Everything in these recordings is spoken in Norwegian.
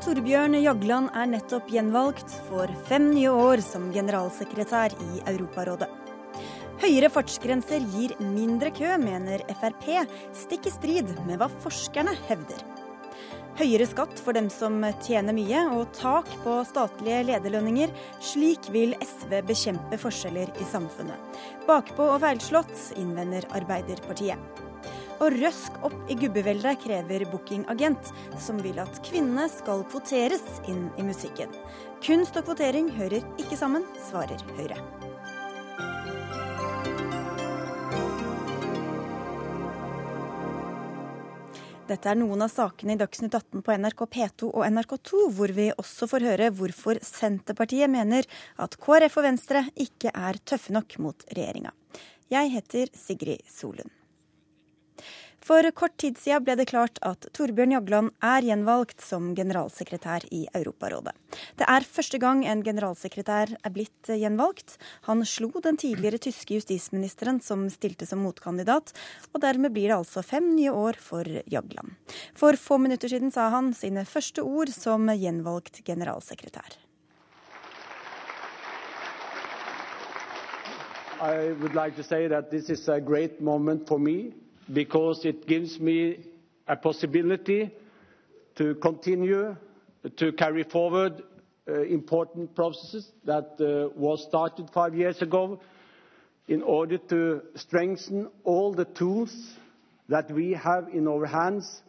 Torbjørn Jagland er nettopp gjenvalgt for fem nye år som generalsekretær i Europarådet. Høyere fartsgrenser gir mindre kø, mener Frp, stikk i strid med hva forskerne hevder. Høyere skatt for dem som tjener mye, og tak på statlige lederlønninger. Slik vil SV bekjempe forskjeller i samfunnet. Bakpå og feilslått, innvender Arbeiderpartiet. Og røsk opp i gubbeveldet krever bookingagent, som vil at kvinnene skal kvoteres inn i musikken. Kunst og kvotering hører ikke sammen, svarer Høyre. Dette er noen av sakene i Dagsnytt 18 på NRK P2 og NRK2, hvor vi også får høre hvorfor Senterpartiet mener at KrF og Venstre ikke er tøffe nok mot regjeringa. Jeg heter Sigrid Solund. For kort tid siden ble det klart at Torbjørn Jagland er gjenvalgt som generalsekretær i Europarådet. Det er første gang en generalsekretær er blitt gjenvalgt. Han slo den tidligere tyske justisministeren som stilte som motkandidat, og dermed blir det altså fem nye år for Jagland. For få minutter siden sa han sine første ord som gjenvalgt generalsekretær. I would like to say that this is a great moment for me because it gives me a possibility to continue to carry forward uh, important processes that uh, was started five years ago in order to strengthen all the tools that we have in our hands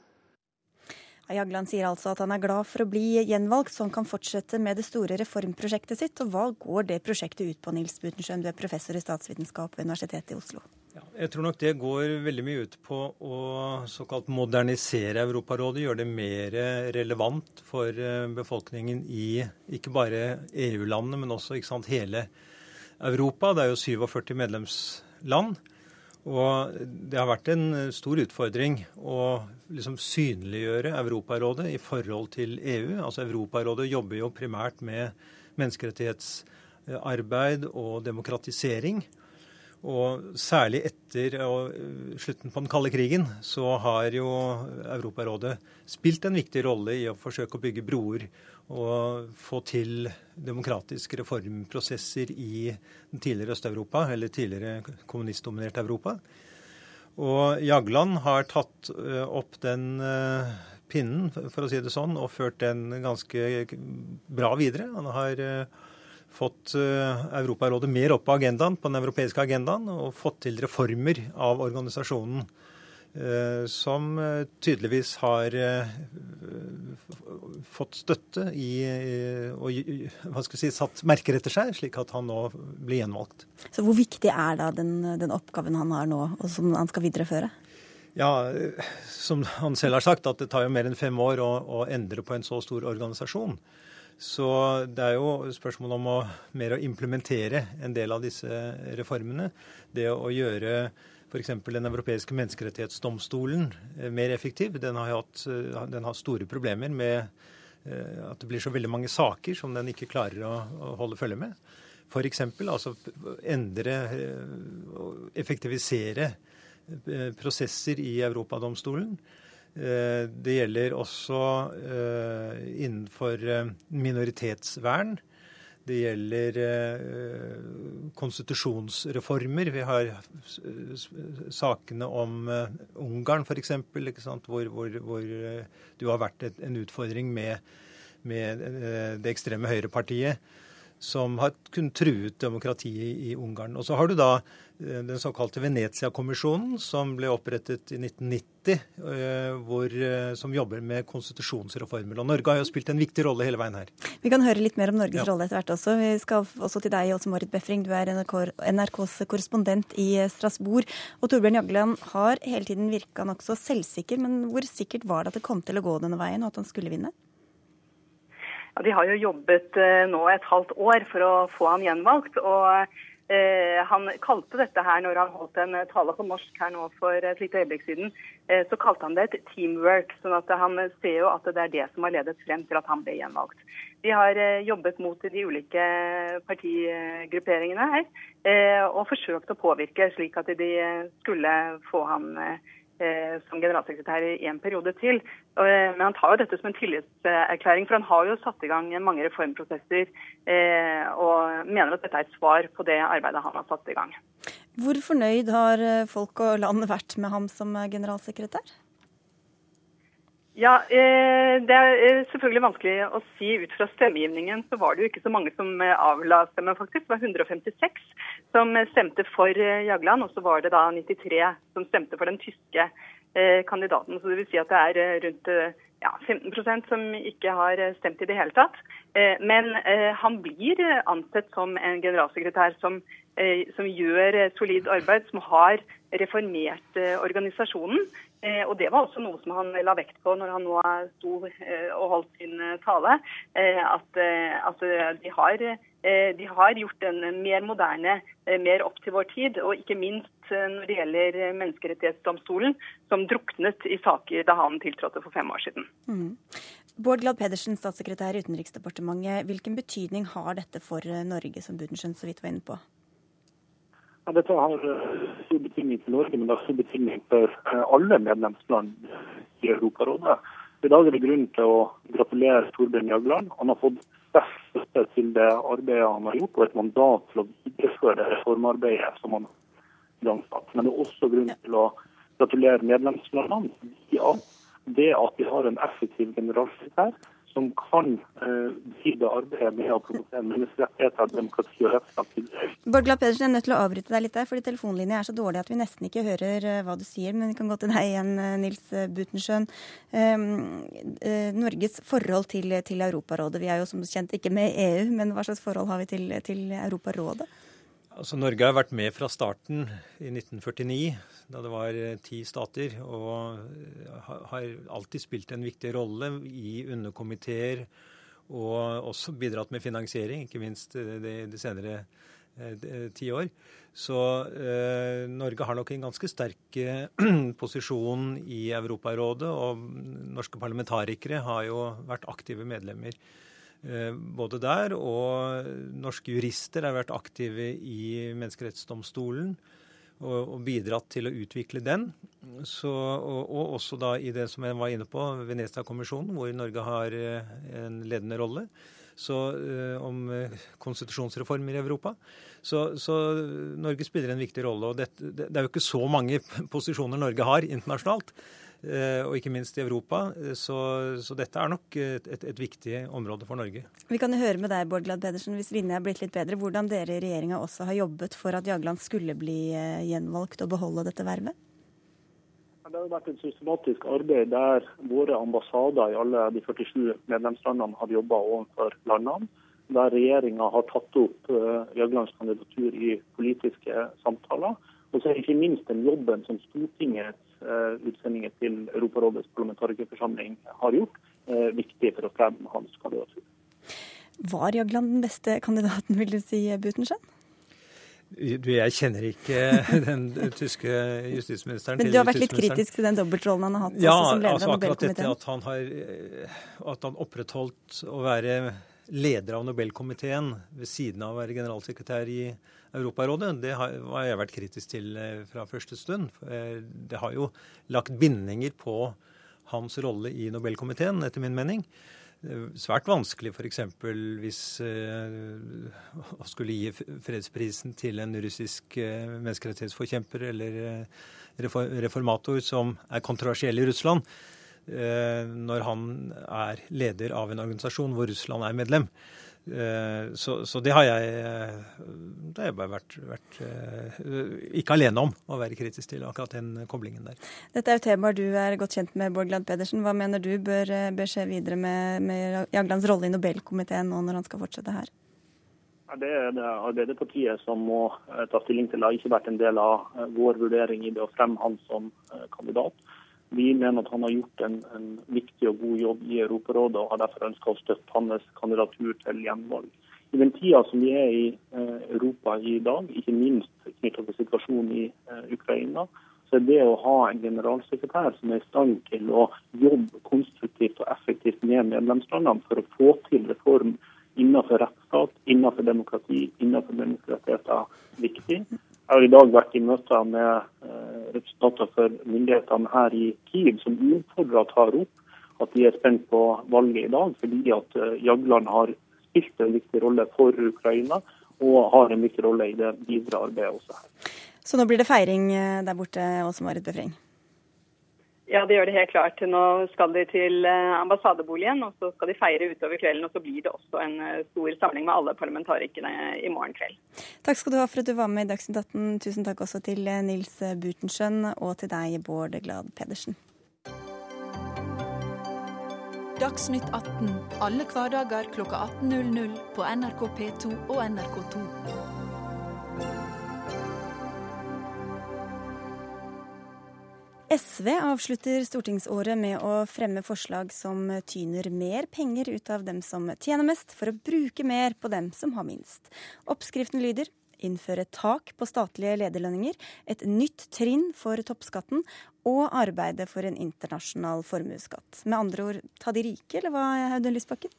Jagland sier altså at han er glad for å bli gjenvalgt, så han kan fortsette med det store reformprosjektet sitt. Og hva går det prosjektet ut på, Nils Butenschøn, du er professor i statsvitenskap ved Universitetet i Oslo? Ja, jeg tror nok det går veldig mye ut på å såkalt modernisere Europarådet. Gjøre det mer relevant for eh, befolkningen i ikke bare EU-landene, men også sant, hele Europa. Det er jo 47 medlemsland. Og det har vært en stor utfordring å liksom synliggjøre Europarådet i forhold til EU. Altså Europarådet jobber jo primært med menneskerettighetsarbeid og demokratisering. Og særlig etter slutten på den kalde krigen så har jo Europarådet spilt en viktig rolle i å forsøke å bygge broer og få til demokratiske reformprosesser i den tidligere Øst-Europa, eller tidligere kommunistdominerte Europa. Og Jagland har tatt eh, opp den eh, pinnen, for å si det sånn, og ført den ganske bra videre. Han har eh, fått Europarådet mer opp på agendaen, på den europeiske agendaen, og fått til reformer av organisasjonen. Eh, som eh, tydeligvis har eh, fått støtte i, og si, satt merker etter seg, slik at han nå blir gjenvalgt. Så Hvor viktig er da den, den oppgaven han har nå, og som han skal videreføre? Ja, Som han selv har sagt, at det tar jo mer enn fem år å, å endre på en så stor organisasjon. Så det er jo spørsmål om å mer å implementere en del av disse reformene. Det å gjøre f.eks. Den europeiske menneskerettighetsdomstolen eh, mer effektiv. Den har, hatt, eh, den har, store problemer med eh, at det blir så veldig mange saker som den ikke klarer å, å holde følge med. F.eks. altså endre og effektivisere prosesser i Europadomstolen. Det gjelder også innenfor minoritetsvern. Det gjelder eh, konstitusjonsreformer. Vi har sakene om eh, Ungarn f.eks., hvor, hvor, hvor du har vært en utfordring med, med eh, det ekstreme høyrepartiet som har kunnet truet demokratiet i Ungarn. Og så har du da eh, den såkalte Venezia-kommisjonen, som ble opprettet i 1990, eh, hvor, eh, som jobber med konstitusjonsreformer. Og Norge har jo spilt en viktig rolle hele veien her. Vi kan høre litt mer om Norges ja. rolle etter hvert også. Vi skal også til deg, Åse Marit Befring. Du er NRKs korrespondent i Strasbourg. Og Torbjørn Jagland har hele tiden virka nokså selvsikker, men hvor sikkert var det at det kom til å gå denne veien, og at han skulle vinne? Ja, De har jo jobbet eh, nå et halvt år for å få han gjenvalgt. og han kalte dette her, når han holdt en tale på norsk her nå for et lite øyeblikk siden, så kalte han det et teamwork. sånn at han ser jo at det er det som har ledet frem til at han ble gjenvalgt. Vi har jobbet mot de ulike partigrupperingene her og forsøkt å påvirke slik at de skulle få han Eh, som generalsekretær i en periode til. Eh, men han tar jo dette som en tillitserklæring, for han har jo satt i gang mange reformprosesser eh, og mener at dette er et svar på det arbeidet han har satt i gang. Hvor fornøyd har folk og land vært med ham som generalsekretær? Ja, eh, Det er eh, selvfølgelig vanskelig å si. Ut fra stemmegivningen så var det jo ikke så mange som eh, avla stemme, faktisk. Det var 156 som stemte for Jagland, og så var det da 93 som stemte for den tyske kandidaten. Så det vil si at det er rundt ja, 15 som ikke har stemt i det hele tatt. Men han blir ansett som en generalsekretær som, som gjør solid arbeid, som har reformert organisasjonen. Eh, og Det var også noe som han la vekt på når han nå sto eh, og holdt sin eh, tale. At, at de, har, de, har, gjort den mer moderne, mer opp til vår tid. Og ikke minst når det gjelder Menneskerettighetsdomstolen, som druknet i saker da han tiltrådte for fem år siden. Mm. Bård Glad Pedersen, statssekretær i Utenriksdepartementet. Hvilken betydning har dette for Norge, som Budenschøn så vidt var inne på? Ja, dette har eh, stor betydning for Norge, men det har stor betydning for eh, alle medlemsland i Europarådet. I dag er det grunn til å gratulere Torbjørn Jagland. Han har fått best støtte til det arbeidet han har gjort, og et mandat til å videreføre reformarbeidet som han har igangsatt. Men det er også grunn til å gratulere medlemslandene. Ja, det at vi har en effektiv generalsekretær som kan uh, drive arbeidet med å promotere menneskerettigheter, demokrati og rettsstat. Borgla Pedersen, jeg er nødt til å avbryte deg litt der, fordi telefonlinja er så dårlig at vi nesten ikke hører uh, hva du sier. Men vi kan gå til deg igjen, uh, Nils Butenschøn. Um, Norges forhold til, til, Europarådet. Vi er jo som kjent ikke med EU, men hva slags forhold har vi til, til Europarådet? Altså, Norge har vært med fra starten i 1949, da det var eh, ti stater, og eh, har alltid spilt en viktig rolle i underkomiteer og også bidratt med finansiering, ikke minst eh, de, de senere ti år. Så eh, Norge har nok en ganske sterk posisjon i Europarådet, og norske parlamentarikere har jo vært aktive medlemmer både der, og norske jurister har vært aktive i Menneskerettsdomstolen og, bidratt til å utvikle den. Så, og, og, også da i det som jeg var inne på, Venezia-kommisjonen, hvor Norge har eh, en ledende rolle. Så, eh, om konstitusjonsreformer i Europa. Så, så, Norge spiller en viktig rolle. og det, det, er jo ikke så mange posisjoner Norge har internasjonalt. Eh, og ikke minst i Europa. Eh, så, så dette er nok et, et, et, viktig område for Norge. Vi kan jo høre med deg, Bård Glad Pedersen, hvis linja er blitt litt bedre, hvordan dere i regjeringa også har jobbet for at Jagland skulle bli eh, gjenvalgt og beholde dette vervet? Det har vært et systematisk arbeid der våre ambassader i alle de 47 medlemslandene har jobba overfor landene. Der regjeringa har tatt opp Jaglands kandidatur i politiske samtaler. Og så er det ikke minst den jobben som Stortingets Eh, utsendinger til Europarådets parlamentarikerforsamling har gjort, eh, viktig for å fremme hans kandidatur. Var Jagland den beste kandidaten, vil du si, Butenschøn? Jeg kjenner ikke den tyske justisministeren. Men du har vært litt kritisk til den dobbeltrollen han har hatt? Ja, som leder altså akkurat dette at han har eh, at han opprettholdt å være leder av Nobelkomiteen ved siden av å være generalsekretær i Europarådet, det har, jeg vært kritisk til eh, fra første stund. Eh, det har jo lagt bindinger på hans rolle i Nobelkomiteen, etter min mening. Svært vanskelig f.eks. hvis å skulle gi fredsprisen til en russisk menneskerettighetsforkjemper eller reformator som er kontroversiell i Russland, når han er leder av en organisasjon hvor Russland er medlem. Eh, så, så, det har jeg, eh, det har jeg bare vært, vært, eh, ikke alene om å være kritisk til, akkurat den koblingen der. Dette er jo temaer du er godt kjent med, Bård Glad Pedersen. Hva mener du bør, bør skje videre med, med Jaglands rolle i Nobelkomiteen nå når han skal fortsette her? Det er det Arbeiderpartiet som må ta stilling til. Det har ikke vært en del av vår vurdering i det å fremme han som kandidat. Vi mener at han har gjort en, en viktig og god jobb i Europarådet, og har derfor ønska å støtte hans kandidatur til gjenvalg I den tida som vi er i Europa i dag, ikke minst knytta til situasjonen i Ukraina, så er det å ha en generalsekretær som er i stand til å jobbe konstruktivt og effektivt med medlemslandene for å få til reform innenfor rettsstat, innenfor demokrati, innenfor menneskerettigheter, viktig. Jeg har i dag vært i møter med representanter for myndighetene her i Kiev som uoppfordra tar opp at de er spent på valget i dag, fordi at eh, Jagland har spilt en viktig rolle for Ukraina og har en viktig rolle i det videre arbeidet også her. Så nå blir det feiring eh, der borte, Åse Marit Befring? Ja, det gjør det helt klart. Nå skal de til eh, ambassadeboligen, og så skal de feire utover kvelden. Og så blir det også en stor samling med alle parlamentarikerne i morgen kveld. Takk skal du ha for at du var med i Dagsnytt 18. Tusen takk også til Nils Butenschøn og til deg, Bård Glad Pedersen. Dagsnytt 18 alle hverdager kl 18.00 på NRK P2 og NRK2. SV avslutter stortingsåret med å fremme forslag som tyner mer penger ut av dem som tjener mest, for å bruke mer på dem som har minst. Oppskriften lyder innføre tak på statlige lederlønninger, et nytt trinn for toppskatten og arbeide for en internasjonal formuesskatt. Med andre ord ta de rike, eller hva, Audun Lysbakken?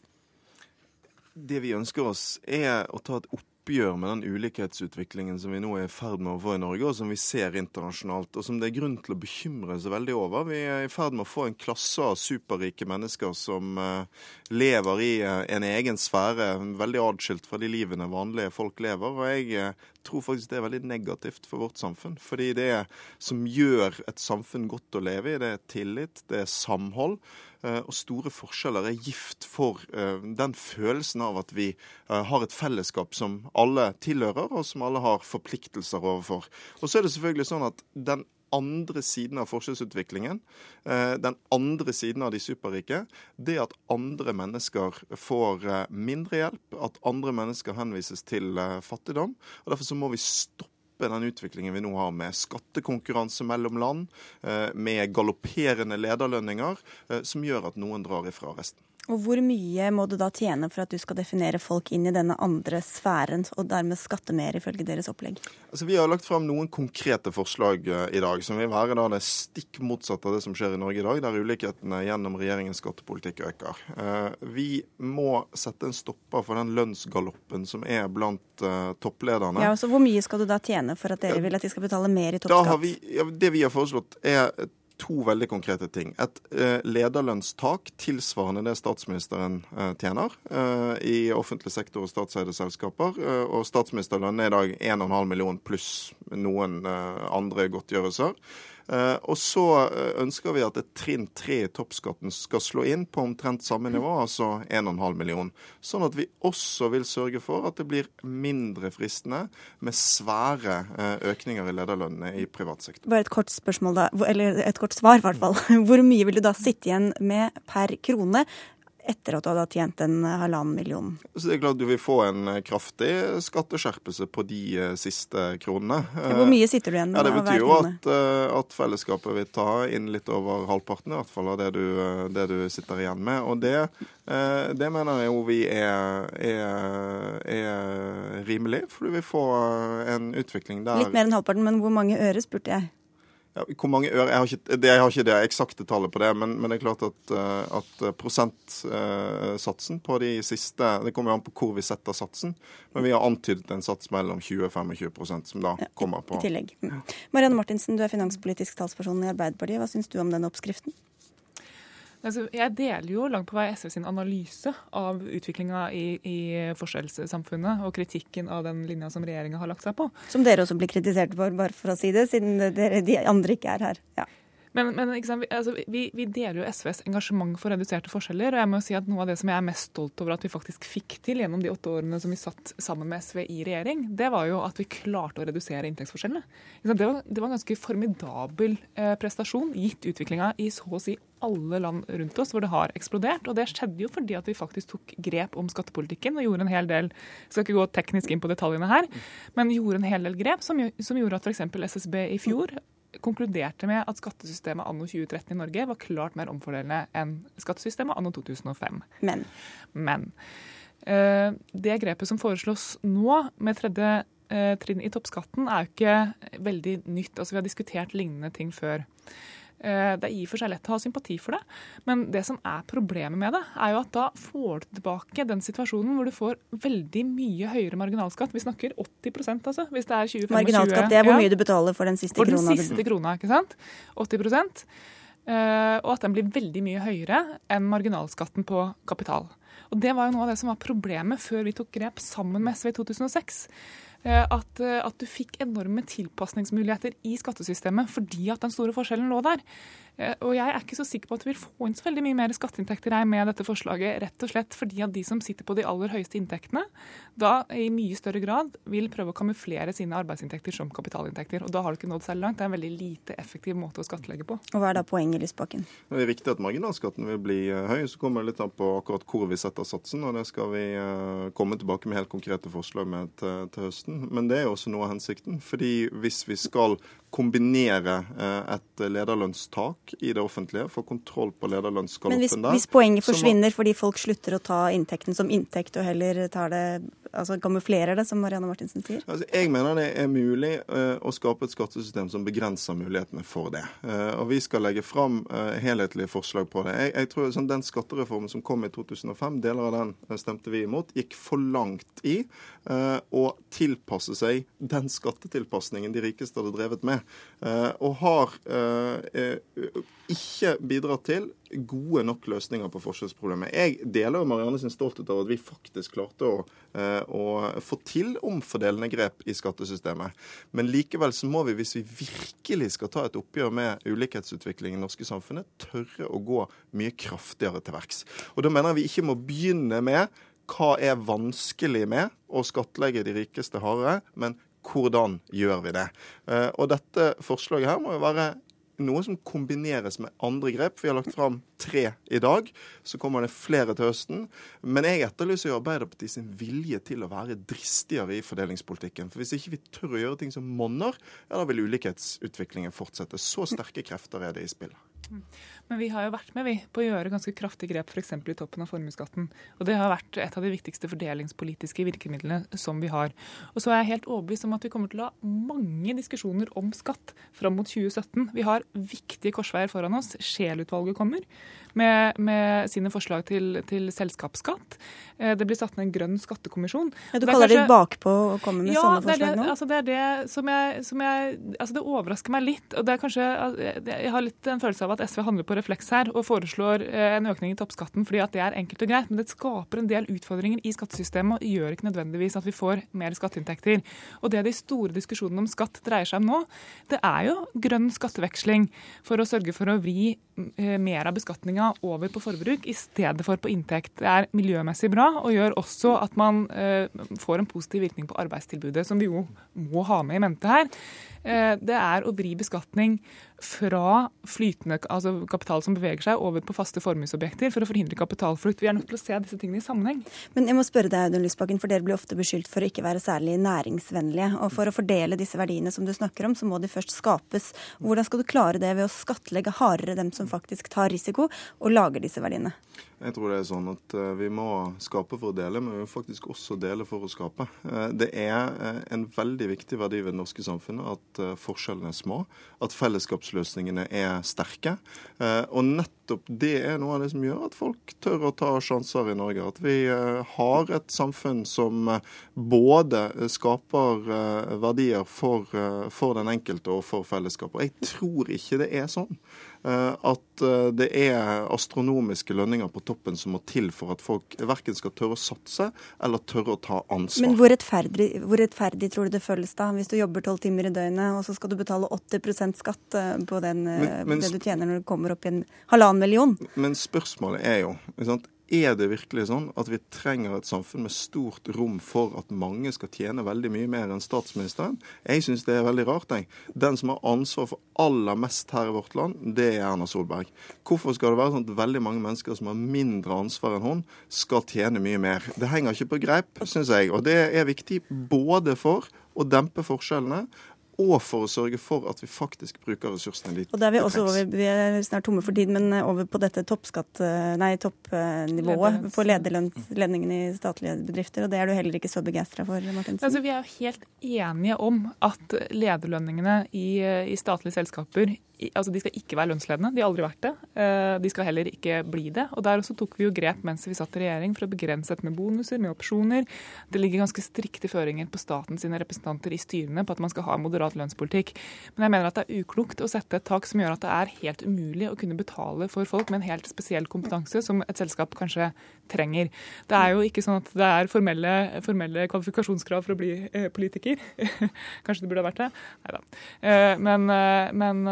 Det vi ønsker oss, er å ta et opp oppgjør med den ulikhetsutviklingen som vi nå er i ferd med å få i Norge, og som vi ser internasjonalt, og som det er grunn til å bekymre seg veldig over. Vi er i ferd med å få en klasse av superrike mennesker som uh, lever i uh, en egen sfære, veldig atskilt fra de livene vanlige folk lever. og jeg uh, tror faktisk det er veldig negativt for vårt samfunn. Fordi det som gjør et samfunn godt å leve i, det er tillit, det er samhold. Eh, og store forskjeller er gift for eh, den følelsen av at vi eh, har et fellesskap som alle tilhører, og som alle har forpliktelser overfor. Og så er det selvfølgelig sånn at den andre siden av forskjellsutviklingen, den andre siden av de superrike, det at andre mennesker får mindre hjelp, at andre mennesker henvises til fattigdom. og Derfor så må vi stoppe stoppe den utviklingen vi nå har med skattekonkurranse mellom land, eh, med galopperende lederlønninger, eh, som gjør at noen drar ifra resten. Og Hvor mye må du da tjene for at du skal definere folk inn i denne andre sfæren, og dermed skatte mer, ifølge deres opplegg? Altså, vi har lagt fram noen konkrete forslag uh, i dag, som vil være da, det stikk motsatte av det som skjer i Norge i dag, der ulikhetene gjennom regjeringens skattepolitikk øker. Uh, vi må sette en stopper for den lønnsgaloppen som er blant uh, topplederne. Ja, så Hvor mye skal du da tjene for at dere vil at de skal betale mer i toppskatt? Vi, ja, det vi har foreslått er to veldig konkrete ting. Et eh, lederlønnstak tilsvarende det statsministeren eh, tjener eh, i offentlig sektor og statseide selskaper. Og statsministerlønnen er i dag 1,5 million pluss noen andre godtgjørelser. Eh, og så eh, ønsker vi at et trinn tre i toppskatten skal slå inn på omtrent samme nivå, altså 1,5 million. Sånn at vi også vil sørge for at det blir mindre fristende med svære eh, økninger i lederlønnene i privat sektor. Bare et kort spørsmål da, eller et kort svar i hvert fall. Hvor mye vil du da sitte igjen med per krone etter at du hadde tjent en halvannen million. Så det er klart Du vil få en eh, kraftig skatteskjerpelse på de eh, siste kronene. Hvor mye sitter du igjen med? Ja, Det betyr jo at, eh, at, fellesskapet vil ta inn litt over halvparten i hvert fall av det du, det du sitter igjen med. Og det, det mener jeg jo vi er, er, er rimelig, for du vil få en utvikling der Litt mer enn halvparten, men hvor mange øre, spurte jeg. Ja, hvor mange øre? Jeg har ikke det, jeg har ikke det eksakte tallet på det, men, men, det er klart at, eh, at prosentsatsen på de siste Det kommer jo an på hvor vi setter satsen, men vi har antydet en sats mellom 20 og 25 som da kommer på I tillegg. Mm. Marianne Martinsen, du er finanspolitisk talsperson i Arbeiderpartiet. Hva syns du om den oppskriften? Altså, jeg deler jo langt på vei SV sin analyse av utviklinga i, i, forskjellssamfunnet og kritikken av den linja som regjeringa har lagt seg på. Som dere også blir kritisert for, bare for å si det, siden dere, de andre ikke er her. Ja. Men, men altså, vi, vi, deler jo SVs engasjement for reduserte forskjeller. og jeg må si at Noe av det som jeg er mest stolt over at vi faktisk fikk til gjennom de åtte årene som vi satt sammen med SV i regjering, det var jo at vi klarte å redusere inntektsforskjellene. Det var, det var en ganske formidabel eh, prestasjon, gitt utviklinga i så å si alle land rundt oss hvor det har eksplodert. Og det skjedde jo fordi at vi faktisk tok grep om skattepolitikken og gjorde en hel del skal ikke gå teknisk inn på detaljene her, men gjorde en hel del grep som, som gjorde at f.eks. SSB i fjor konkluderte med at skattesystemet anno 2013 i Norge var klart mer omfordelende enn skattesystemet anno 2005. Men. Men. Eh, det grepet som foreslås nå, med tredje eh, trinn i toppskatten, er jo ikke veldig nytt. Altså, vi har diskutert lignende ting før. Eh, det er i og for seg lett å ha sympati for det, men det som er problemet med det, er jo at da får du tilbake den situasjonen hvor du får veldig mye høyere marginalskatt. Vi snakker 80% altså, hvis det er 20-25. Marginalskatt, det er hvor mye du betaler for den siste for krona. den siste krona, ikke sant? 80 Uh, og at den blir veldig mye høyere enn marginalskatten på kapital. Og Det var jo noe av det som var problemet før vi tok grep sammen med SV i 2006. Uh, at, uh, at, du fikk enorme tilpasningsmuligheter i skattesystemet fordi at den store forskjellen lå der. Eh, og jeg er ikke så sikker på at vi vil få inn så veldig mye mer skatteinntekter med dette forslaget, rett og slett fordi at de som sitter på de aller høyeste inntektene, da i mye større grad vil prøve å kamuflere sine arbeidsinntekter som kapitalinntekter. Og da har du ikke nådd særlig langt. Det er en veldig lite effektiv måte å skattlegge på. Og Hva er da poenget, Lysbakken? Det er riktig at marginalskatten vil bli eh, høy. Så kommer det litt an på akkurat hvor vi setter satsen. og Det skal vi eh, komme tilbake med helt konkrete forslag med til, til høsten. Men det er jo også noe av hensikten. fordi hvis vi skal kombinere et lederlønnstak i det offentlige, få kontroll på lederlønnsgaloppen der. Men hvis, hvis poenget forsvinner fordi folk slutter å ta inntekten som inntekt og heller tar det, altså kamuflerer det, som Marianne Martinsen sier? Altså, jeg mener det er mulig uh, å skape et skattesystem som begrenser mulighetene for det. Uh, og vi skal legge fram uh, helhetlige forslag på det. Jeg, jeg tror sånn, Den skattereformen som kom i 2005, deler av den stemte vi imot, gikk for langt i å tilpasse seg den skattetilpasningen de rikeste hadde drevet med. og har ikke bidrar til gode nok løsninger på forskjellsproblemet. Jeg deler Marianne sin stolthet over at vi faktisk klarte å, eh, å, få til omfordelende grep i skattesystemet. Men likevel så må vi, hvis vi virkelig skal ta et oppgjør med ulikhetsutvikling i norske samfunnet, tørre å gå mye kraftigere til verks. Og da mener jeg vi ikke må begynne med hva er vanskelig med å skattlegge de rikeste hardere, men hvordan gjør vi det? Eh, og dette forslaget her må jo være noe som kombineres med andre grep. Vi har lagt fram tre i dag. Så kommer det flere til høsten. Men jeg etterlyser jo Arbeiderpartiet sin vilje til å være dristigere i fordelingspolitikken. For hvis ikke vi tør å gjøre ting som monner, ja, da vil ulikhetsutviklingen fortsette. Så sterke krefter er det i spillet. Men vi har jo vært med vi, på å gjøre ganske kraftige grep f.eks. i toppen av formuesskatten. Og det har vært et av de viktigste fordelingspolitiske virkemidlene som vi har. Og så er jeg helt overbevist om at vi kommer til å ha mange diskusjoner om skatt fram mot 2017. Vi har viktige korsveier foran oss. Scheel-utvalget kommer med, med, sine forslag til, til, selskapsskatt. Eh, det blir satt ned en grønn skattekommisjon. Ja, du kaller kanskje, det bakpå å komme med ja, sånne forslag det, nå? Altså det er det som jeg, som jeg altså Det overrasker meg litt. og det er kanskje, Jeg har litt en følelse av at SV handler på refleks her og foreslår eh, en økning i toppskatten fordi at det er enkelt og greit, men det skaper en del utfordringer i skattesystemet og gjør ikke nødvendigvis at vi får mer skatteinntekter. Og det de store diskusjonene om skatt dreier seg om nå, det er jo grønn skatteveksling for å sørge for å vri eh, mer av beskatninga over på forbruk i stedet for på inntekt. Det er miljømessig bra og gjør også at man eh, får en positiv virkning på arbeidstilbudet, som vi jo må ha med i mente her. Eh, det er å vri beskatning fra flytende altså kapital som beveger seg, over på faste formuesobjekter for å forhindre kapitalflukt. Vi er nødt til å se disse tingene i sammenheng. Men jeg må spørre deg, Audun Lysbakken, for dere blir ofte beskyldt for å ikke være særlig næringsvennlige. Og for å fordele disse verdiene som du snakker om, så må de først skapes. Hvordan skal du klare det ved å skattlegge hardere dem som faktisk tar risiko og lager disse verdiene? Jeg tror det er sånn at eh, vi må skape for å dele, men vi må faktisk også dele for å skape. Eh, det er eh, en veldig viktig verdi ved det norske samfunnet at forskjellene er små, at fellesskapsløsningene er sterke. Og nettopp det er noe av det som gjør at folk tør å ta sjanser i Norge. At vi har et samfunn som både skaper verdier for, for den enkelte og for fellesskapet. Jeg tror ikke det er sånn at eh, det er astronomiske lønninger på toppen som må til for at folk verken skal tørre å satse eller tørre å ta ansvar. Men hvor rettferdig, hvor rettferdig tror du det føles da, hvis du jobber tolv timer i døgnet, og så skal du betale 80 skatt eh, på den, men, men, det du tjener når du kommer opp i en halvannen million? Men spørsmålet er jo sant? Er det virkelig sånn at vi trenger et samfunn med stort rom for at mange skal tjene veldig mye mer enn statsministeren? Jeg syns det er veldig rart. Jeg. Den som har ansvar for aller mest her i vårt land, det er Erna Solberg. Hvorfor skal det være sånn at veldig mange mennesker som har mindre ansvar enn hun, skal tjene mye mer? Det henger ikke på greip, syns jeg. Og det er viktig både for å dempe forskjellene og for å sørge for at vi faktisk bruker ressursene dit Og da er vi også over, vi er snart tomme for tid, men over på dette toppskatt, nei, toppnivået på lederlønnsledningen i statlige bedrifter. Og det er du heller ikke så begeistra for, Martinsen? Altså, vi er jo helt enige om at lederlønningene i, i statlige selskaper altså De skal ikke være lønnsledende, de har aldri vært det. Eh, de skal heller ikke bli det. Og Der også tok vi jo grep mens vi satt i regjering for å begrense dette med bonuser, med opsjoner. Det ligger ganske strikte føringer på staten sine representanter i styrene på at man skal ha moderat lønnspolitikk. Men jeg mener at det er uklokt å sette et tak som gjør at det er helt umulig å kunne betale for folk med en helt spesiell kompetanse som et selskap kanskje trenger. Det er jo ikke sånn at det er formelle, formelle kvalifikasjonskrav for å bli eh, politiker. kanskje det burde ha vært det. Nei da. Eh, men, men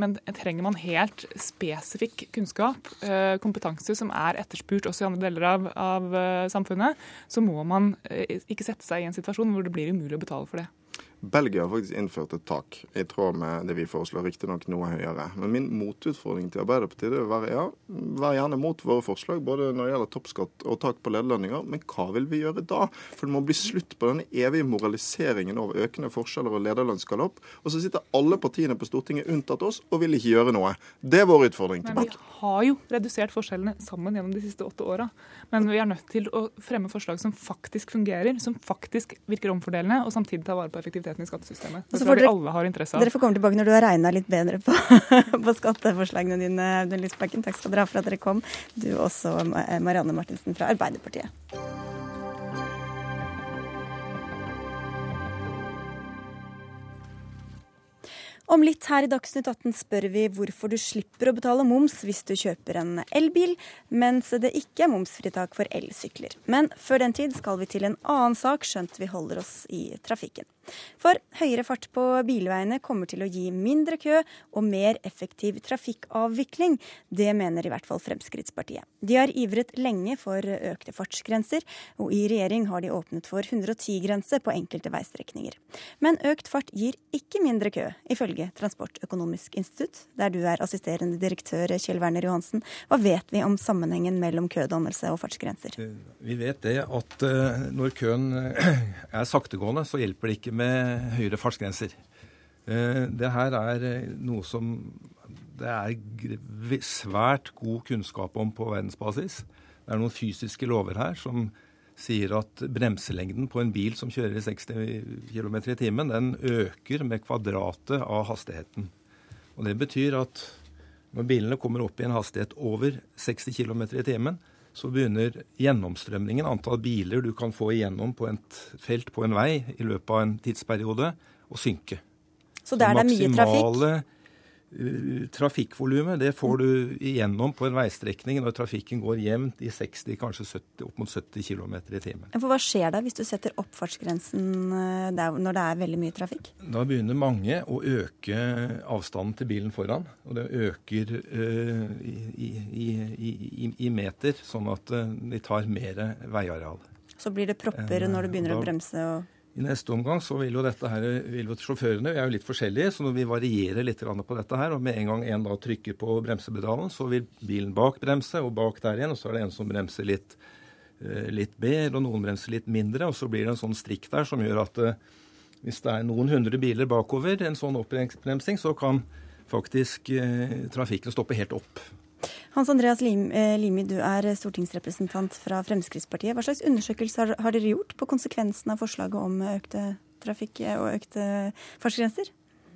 men trenger man helt spesifikk kunnskap, eh, kompetanse som er etterspurt også i andre deler av, av eh, samfunnet, så må man eh, ikke sette seg i en situasjon hvor det blir umulig å betale for det. Belgia har faktisk innført et tak, i tråd med det vi foreslår, riktignok noe høyere. Men min motutfordring til Arbeiderpartiet vil være ja, vær gjerne mot våre forslag, både når det gjelder toppskatt og tak på lederlønninger, men hva vil vi gjøre da? For det må bli slutt på denne evige moraliseringen over økende forskjeller og lederlønnsgalopp. Og så sitter alle partiene på Stortinget unntatt oss og vil ikke gjøre noe. Det er vår utfordring tilbake. Men vi har jo redusert forskjellene sammen gjennom de siste åtte åra. Men vi er nødt til å fremme forslag som faktisk fungerer, som faktisk virker omfordelende, og samtidig tar vare på effektivitet effektiviteten i skattesystemet. Det tror vi alle har interesse av. Dere får komme tilbake når du har regna litt bedre på, på skatteforslagene dine, Audun Lysbakken. Takk skal dere ha for at dere kom, du også, Marianne Martinsen fra Arbeiderpartiet. Om litt her i Dagsnytt 18 spør vi hvorfor du slipper å betale moms hvis du kjøper en elbil, mens det ikke er momsfritak for elsykler. Men før den tid skal vi til en annen sak, skjønt vi holder oss i trafikken. For høyere fart på bilveiene kommer til å gi mindre kø og mer effektiv trafikkavvikling. Det mener i hvert fall Fremskrittspartiet. De har ivret lenge for økte fartsgrenser, og i regjering har de åpnet for 110-grense på enkelte veistrekninger. Men økt fart gir ikke mindre kø, ifølge Transportøkonomisk institutt, der du er assisterende direktør Kjell Werner Johansen. Hva vet vi om sammenhengen mellom kødannelse og fartsgrenser? Vi vet det at eh, når køen eh, er saktegående, så hjelper det ikke med høyere fartsgrenser. Eh, det her er eh, noe som det er svært god kunnskap om på verdensbasis. Det er noen fysiske lover her som sier at bremselengden på en bil som kjører i 60 km i timen, den øker med kvadratet av hastigheten. Og Det betyr at når bilene kommer opp i en hastighet over 60 km i timen, så begynner gjennomstrømningen, antall biler du kan få igjennom på et felt på en vei i løpet av en tidsperiode, å synke. Så der det er mye trafikk? Eh, trafikkvolumet det får du igjennom på en veistrekning når trafikken går jevnt i 60, kanskje 70, opp mot 70 km i timen. For Hva skjer da hvis du setter opp fartsgrensen eh, der, når det er veldig mye trafikk? Da begynner mange å øke avstanden til bilen foran. Og det øker uh, i, i, i, i, meter, sånn at de tar mer veiareal. Så blir det propper når du begynner da, å bremse? og... I neste omgang så vil jo dette her, vil jo sjåførene vi er jo litt forskjellige, så når vi varierer litt på dette her, og med en gang en da trykker på bremsepedalen, så vil bilen bak bremse, og bak der igjen, og så er det en som bremser litt, eh, litt mer, og noen bremser litt mindre, og så blir det en sånn strikk der som gjør at eh, hvis det er noen hundre biler bakover, en sånn oppbremsing, så kan faktisk eh, trafikken stoppe helt opp. Hans Andreas eh, Limi, du er stortingsrepresentant fra Fremskrittspartiet. Hva slags undersøkelser har dere gjort på konsekvensen av forslaget om økte trafikk og økte fartsgrenser?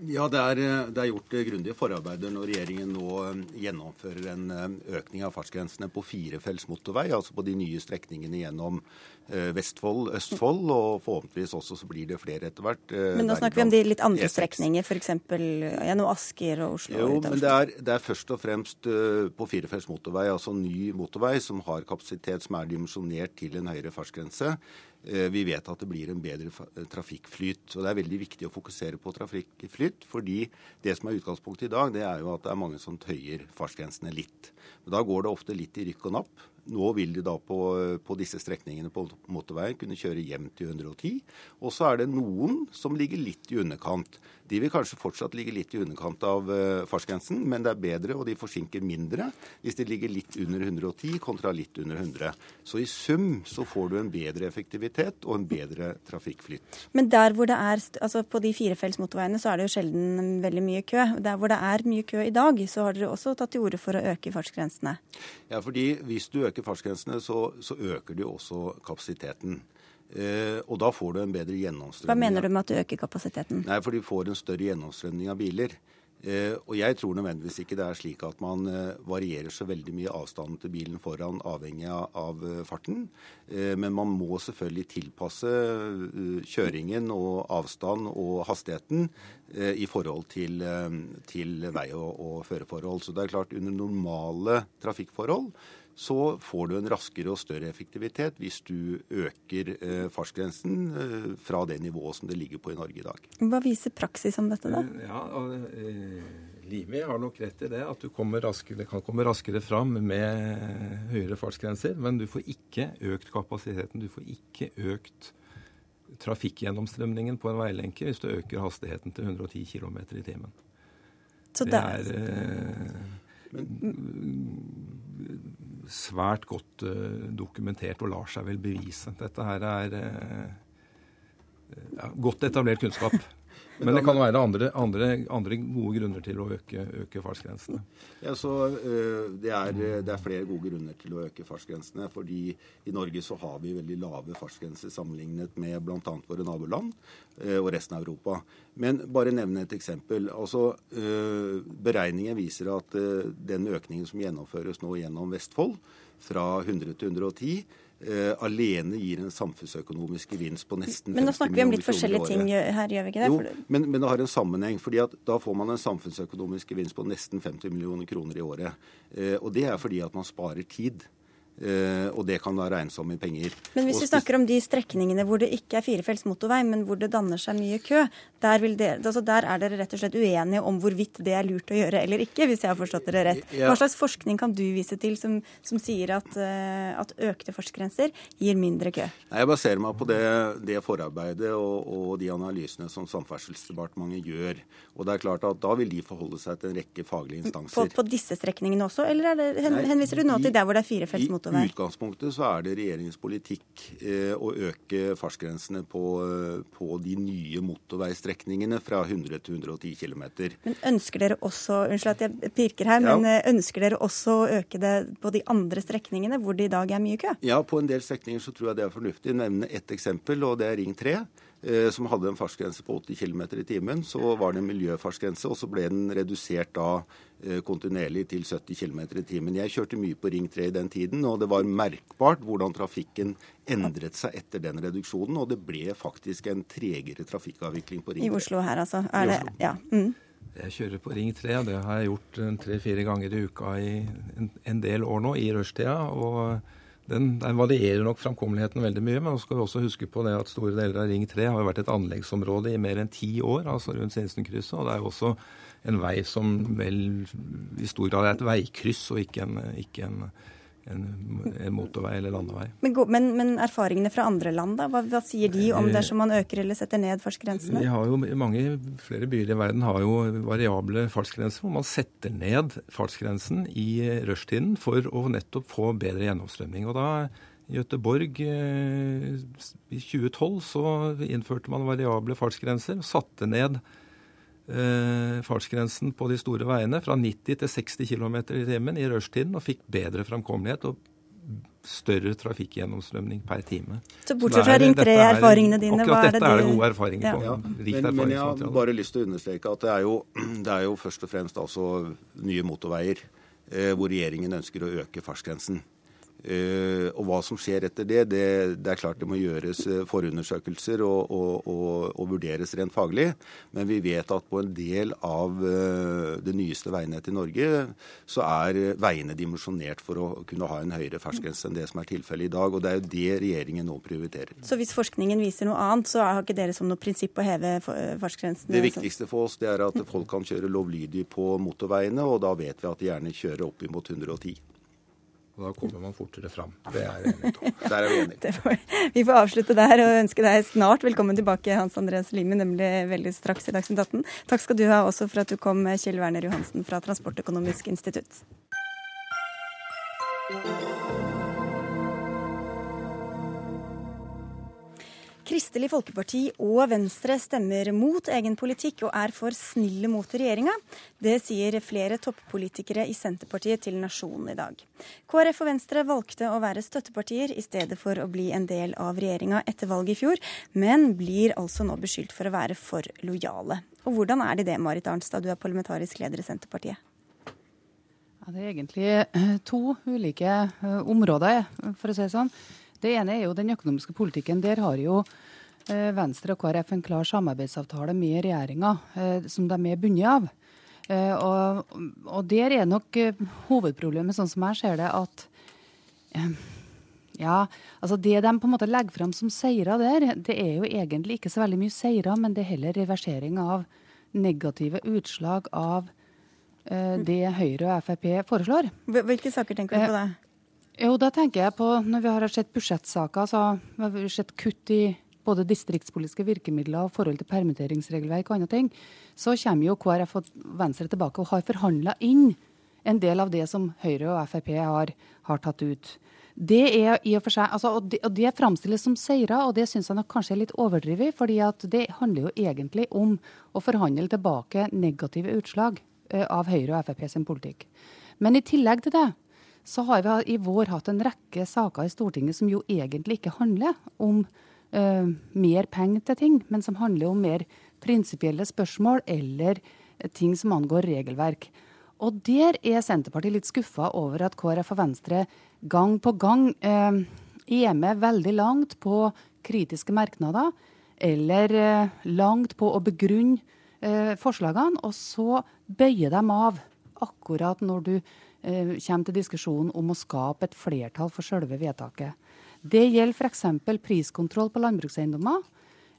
Ja, det er, det er, gjort grundige forarbeider når regjeringen nå gjennomfører en økning av fartsgrensene på firefelts motorvei, altså på de nye strekningene gjennom Vestfold, Østfold, og forhåpentligvis også så blir det flere etter hvert. Uh, men nå snakker vi om de litt andre E6. strekninger, f.eks. gjennom Asker og Oslo? Jo, men det er, det er, først og fremst uh, på firefelts motorvei, altså ny motorvei som har kapasitet som er dimensjonert til en høyere fartsgrense. Eh, vi vet at det blir en bedre eh, trafikkflyt. og Det er veldig viktig å fokusere på trafikkflyt, fordi det som er utgangspunktet i dag, det er jo at det er mange som tøyer fartsgrensene litt. Men Da går det ofte litt i rykk og napp. Nå vil de da på, på disse strekningene på motorveien kunne kjøre hjem til 110. Og så er det noen som ligger litt i underkant. De vil kanskje fortsatt ligge litt i underkant av uh, fartsgrensen, men det er bedre, og de forsinker mindre hvis de ligger litt under 110 kontra litt under 100. Så i sum så får du en bedre effektivitet og en bedre trafikkflytt. Men der hvor det er, altså på de firefelts motorveiene så er det jo sjelden veldig mye kø. Der hvor det er mye kø i dag, så har dere også tatt til orde for å øke fartsgrensene? Ja, fordi hvis du øker fartsgrensene, så, så øker du også kapasiteten. Eh, og da får du en bedre gjennomstrømning. Hva mener du med at du øker kapasiteten? Nei, for du får en større gjennomstrømning av biler. Eh, og jeg tror nødvendigvis ikke det er slik at man eh, varierer så veldig mye avstanden til bilen foran avhengig av, av eh, farten. Eh, men man må selvfølgelig tilpasse uh, kjøringen og avstand og hastigheten i forhold til, til vei- og, og føreforhold. Så det er klart under normale trafikkforhold så får du en raskere og større effektivitet hvis du øker eh, fartsgrensen eh, fra det nivået som det ligger på i Norge i dag. Hva viser praksis om dette, da? Eh, ja, eh, Livi har nok rett i det, at du raskere, kan komme raskere fram med høyere fartsgrenser. Men du får ikke økt kapasiteten. Du får ikke økt trafikkgjennomstrømningen på en veilenke hvis du øker hastigheten til 110 km i timen. Så det er eh, svært godt uh, dokumentert og lar seg vel bevise. Dette her er uh, ja, godt etablert kunnskap. Men det kan være andre, andre, andre gode grunner til å øke, øke fartsgrensene. Ja, så uh, det, er, det, er, flere gode grunner til å øke fartsgrensene. fordi i Norge så har vi veldig lave fartsgrenser sammenlignet med bl.a. våre naboland uh, og resten av Europa. Men bare nevne et eksempel. Altså, uh, Beregninger viser at den økningen som gjennomføres nå gjennom Vestfold, fra 100 til 110 Uh, alene gir en samfunnsøkonomisk gevinst på nesten 50 millioner kroner Men nå snakker vi om litt forskjellige ting her, gjør vi ikke det? Jo, men, men, det har en sammenheng. fordi at da får man en samfunnsøkonomisk gevinst på nesten 50 millioner kroner i året. Uh, og det er fordi at man sparer tid. Uh, og det kan da regnes om i penger. Men hvis vi snakker om de strekningene hvor det ikke er firefelts motorvei, men hvor det danner seg mye kø, der, dere, altså der, er dere rett og slett uenige om hvorvidt det er lurt å gjøre eller ikke, hvis jeg har forstått dere rett. Hva slags forskning kan du vise til som, som sier at, uh, at, økte fartsgrenser gir mindre kø? Nei, jeg baserer meg på det, det forarbeidet og, og, de analysene som Samferdselsdepartementet gjør. Og det er klart at Da vil de forholde seg til en rekke faglige instanser. På, på disse strekningene også, eller det, hen, henviser du nå til der hvor det er firefelts motorvei? Motorvei? I utgangspunktet så er det regjeringens politikk eh, å øke fartsgrensene på, eh, på, de nye motorveistrekningene fra 100 til 110 km. Men ønsker dere også unnskyld at jeg pirker her, ja. men eh, ønsker dere også å øke det på de andre strekningene hvor det i dag er mye kø? Ja, på en del strekninger så tror jeg det er fornuftig. Nevne ett eksempel, og det er Ring 3. Eh, som hadde en fartsgrense på 80 km i timen. Så var det en miljøfartsgrense, og så ble den redusert da eh, kontinuerlig til 70 km i timen. Jeg kjørte mye på Ring 3 i den tiden, og det var merkbart hvordan trafikken endret seg etter den reduksjonen. Og det ble faktisk en tregere trafikkavvikling på Ring 3. I Oslo her, altså? Er det, ja. Mm. Jeg kjører på Ring 3, og det har jeg gjort tre-fire ganger i uka i en, en del år nå, i rushtida. og den, den, varierer nok framkommeligheten veldig mye, men så skal vi også huske på det at store deler av Ring 3 har vært et anleggsområde i mer enn ti år, altså rundt Sinsenkrysset. Og det er jo også en vei som vel i stor grad er et veikryss og ikke en, ikke en en, en motorvei eller landevei. Men, men, men, erfaringene fra andre land, da? Hva, hva sier de om dersom man øker eller setter ned fartsgrensene? Vi har jo, mange Flere byer i verden har jo variable fartsgrenser hvor man setter ned fartsgrensen i rushtiden for å nettopp få bedre gjennomstrømming. Og da i Gøteborg eh, i 2012 så innførte man variable fartsgrenser. og Satte ned eh, fartsgrensen på de store veiene fra 90 til 60 km i timen i rushtiden, og fikk bedre framkommelighet og større trafikkgjennomstrømning per time. Så bortsett fra Ring 3-erfaringene dine, hva er det dette er det gode erfaringer ja. på. Ja. Men, men, jeg har bare lyst til å understreke at det er jo, det er jo først og fremst altså nye motorveier eh, hvor regjeringen ønsker å øke fartsgrensen. Uh, og hva som skjer etter det, det, det, er klart det må gjøres uh, forundersøkelser og, og, og, og, vurderes rent faglig. Men vi vet at på en del av uh, det nyeste veinettet i Norge, så er veiene dimensjonert for å kunne ha en høyere fartsgrense enn det som er tilfellet i dag. Og det er jo det regjeringen nå prioriterer. Så hvis forskningen viser noe annet, så har ikke dere som noe prinsipp å heve fartsgrensen? Det viktigste for oss det er at folk kan kjøre lovlydig på motorveiene, og da vet vi at de gjerne kjører opp imot 110. Og da kommer man fortere fram. Det er jeg enig om. Der er vi enige. vi får avslutte der og ønske deg snart velkommen tilbake, Hans Andreas Limi, nemlig veldig straks i Dagsnytt 18. Takk skal du ha også for at du kom, Kjell Werner Johansen fra Transportøkonomisk institutt. Kristelig Folkeparti og Venstre stemmer mot egen politikk og er for snille mot regjeringa. Det sier flere toppolitikere i Senterpartiet til Nasjonen i dag. KrF og Venstre valgte å være støttepartier i stedet for å bli en del av regjeringa etter valget i fjor, men blir altså nå beskyldt for å være for lojale. Og hvordan er de det, Marit Arnstad, du er parlamentarisk leder i Senterpartiet? Ja, det er egentlig to ulike eh, områder, for å si det sånn. Det ene er jo den økonomiske politikken. Der har jo eh, Venstre og KrF en klar samarbeidsavtale med regjeringa, eh, som de er bundet av. Eh, og, og, der er nok hovedproblemet, sånn som jeg ser det, at ja, altså Det de på en måte legger fram som seire der, det er jo egentlig ikke så veldig mye seire, men det er heller reversering av negative utslag av uh, det Høyre og Frp foreslår. Hvilke saker tenker du på da? Jo, da tenker jeg på når vi har sett budsjettsaker, så har vi sett kutt i både distriktspolitiske virkemidler og forhold til permitteringsregelverk og andre ting, så kommer jo KrF og Venstre tilbake og har forhandla inn en del av det som Høyre og Frp har, har tatt ut. Det er i og for seg, altså, og, det, og det framstilles som seire, og det syns jeg nok kanskje er litt overdrevet. fordi det handler jo egentlig om å forhandle tilbake negative utslag uh, av Høyre og Frp sin politikk. Men i tillegg til det så har vi i vår hatt en rekke saker i Stortinget som jo egentlig ikke handler om uh, mer penger til ting, men som handler om mer prinsipielle spørsmål eller ting som angår regelverk. Og der er Senterpartiet litt skuffa over at KrF og Venstre gang på gang uh, er med veldig langt på kritiske merknader, eller uh, langt på å begrunne forslagene, og så bøyer de av akkurat når du kommer til diskusjonen om å skape et flertall for selve vedtaket. Det gjelder f.eks. priskontroll på landbrukseiendommer,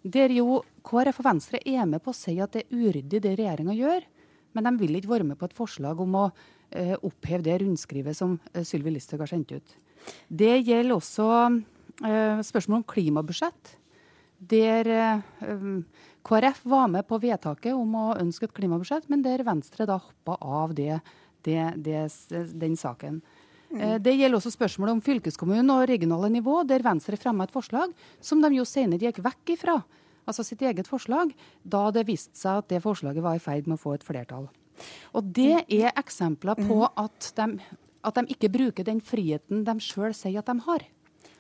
der jo KrF og Venstre er med på å si at det er uryddig det regjeringa gjør, men de vil ikke være med på et forslag om å uh, oppheve det rundskrivet som uh, Sylvi Listhaug har sendt ut. Det gjelder også spørsmål om klimabudsjett, der KrF var med på vedtaket om å ønske et klimabudsjett, men der Venstre da hoppa av det det, det, den saken. Mm. Det gjelder også spørsmålet om fylkeskommunen og regionale nivå, der Venstre fremma et forslag som de jo senere gikk vekk ifra, altså sitt eget forslag, da det viste seg at det forslaget var i ferd med å få et flertall. Og det er eksempler på mm. at de, at de ikke bruker den friheten de sjøl sier at de har.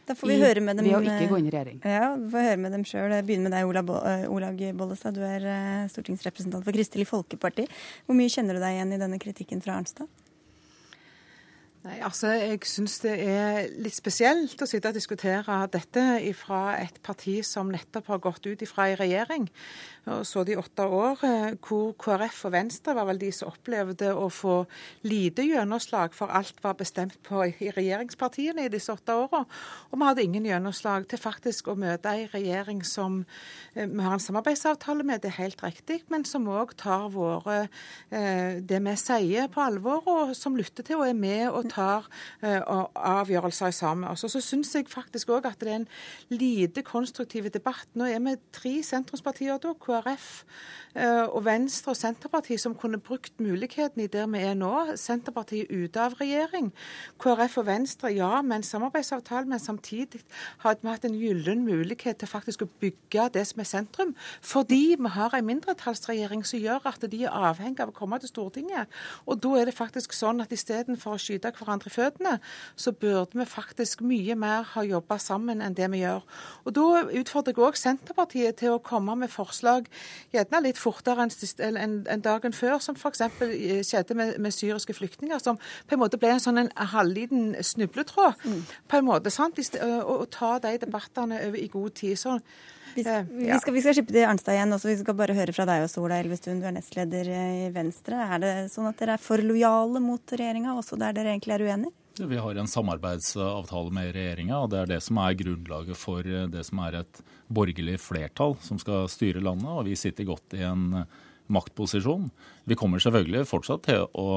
Da får vi I, høre med dem, ved å ikke gå inn i regjering. Ja, vi får høre med dem sjøl. Begynner med deg, Ola eh, Olag Bollestad. Du er eh, stortingsrepresentant for Kristelig Folkeparti. Hvor mye kjenner du deg igjen i denne kritikken fra Arnstad? Nei, altså Jeg syns det er litt spesielt å sitte og diskutere dette fra et parti som nettopp har gått ut ifra i regjering og så de åtte år, eh, hvor KrF og Venstre var vel de som opplevde å få lite gjennomslag, for alt var bestemt på i regjeringspartiene i disse åtte årene. Og vi hadde ingen gjennomslag til faktisk å møte en regjering som eh, vi har en samarbeidsavtale med, det er helt riktig, men som òg tar våre, eh, det vi sier på alvor, og som lytter til og er med og tar avgjørelser sammen med. Og så syns jeg faktisk òg at det er en lite konstruktiv debatt. Nå er vi tre sentrumspartier da. KrF eh, og Venstre og Senterpartiet som kunne brukt muligheten i der vi er nå. Senterpartiet ute av regjering. KrF og Venstre, ja, med en samarbeidsavtale, men samtidig har vi hatt en gyllen mulighet til faktisk å bygge det som er sentrum. Fordi vi har en mindretallsregjering som gjør at de er avhengig av å komme til Stortinget. Og da er det faktisk sånn at istedenfor å skyte hverandre i føttene, så burde vi faktisk mye mer ha jobba sammen enn det vi gjør. Og da utfordrer jeg òg Senterpartiet til å komme med forslag gjerne litt fortere enn en, en dagen før, som f.eks. Eh, skjedde med, med, syriske flyktninger, som på en måte ble en sånn en halvliten snubletråd. Mm. på en måte, sant? Å ta de debattene over i god tid. så vi, eh, vi, skal, vi skal skippe til Arnstad igjen. også. Vi skal bare høre fra deg også, Ola Elvestuen. Du er nestleder i Venstre. Er det sånn at dere er for lojale mot regjeringa, også der dere egentlig er uenige? Vi har en samarbeidsavtale med regjeringa, og det er det som er grunnlaget for det som er et borgerlig flertall som skal styre landet. Og vi sitter godt i en maktposisjon. Vi kommer selvfølgelig fortsatt til å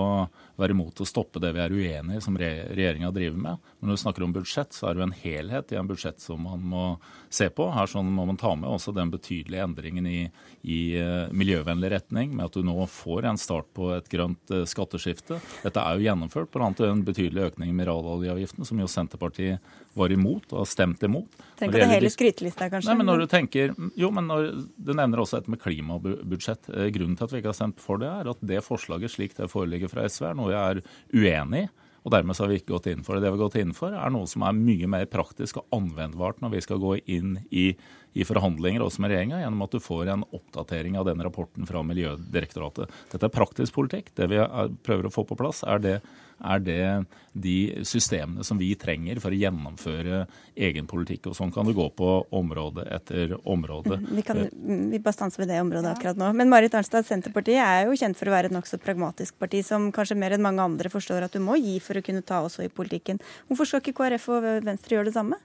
være imot å stoppe det vi er uenig i som regjeringa driver med. Men når vi snakker om budsjett, så er det jo en helhet i en budsjett som man må se på. Her sånn må man ta med også den betydelige endringen i, i uh, miljøvennlig retning, med at du nå får en start på et grønt uh, skatteskifte. Dette er jo gjennomført, bl.a. en betydelig økning i mineraloljeavgiften, som jo Senterpartiet var imot og har stemt imot. Tenk på det hele skrytelista, kanskje? Nei, men når du tenker, jo, men når, Du nevner også dette med klimabudsjett. Eh, grunnen til at vi ikke har stemt for det, er at det forslaget slik det foreligger fra SV, er noe jeg er uenig i. Og dermed så har vi ikke gått inn for det. Det vi har gått inn for, er noe som er mye mer praktisk og anvendbart når vi skal gå inn i, i forhandlinger også med regjeringa, gjennom at du får en oppdatering av den rapporten fra Miljødirektoratet. Dette er praktisk politikk. Det vi prøver å få på plass, er det er det de systemene som vi trenger for å gjennomføre egen politikk. Og sånn kan det gå på område etter område. Mm, vi kan vi bare stanser ved det området akkurat nå. Men Marit Arnstad, Senterpartiet er jo kjent for å være et nokså pragmatisk parti, som kanskje mer enn mange andre forstår at du må gi for å kunne ta også i politikken. Hvorfor skal ikke KrF og Venstre gjøre det samme?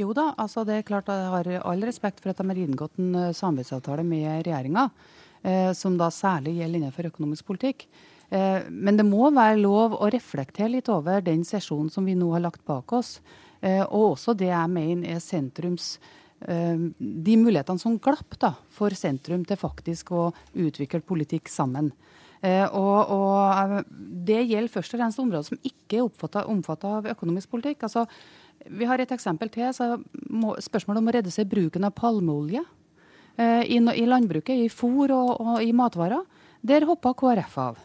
Jo da, altså det er klart jeg har all respekt for at de har inngått en eh, samarbeidsavtale med regjeringa, eh, som da særlig gjelder innenfor økonomisk politikk. Eh, men det må være lov å reflektere litt over den sesjonen som vi nå har lagt bak oss. Og også det jeg mener er sentrums De mulighetene som glapp da, for sentrum til faktisk å utvikle politikk sammen. Og, og, Det gjelder først og fremst områder som ikke er omfatta av økonomisk politikk. Altså, vi har et eksempel til. spørsmålet om å redusere bruken av palmeolje i, i landbruket, i fôr og, og i matvarer. Der hoppa KrF av.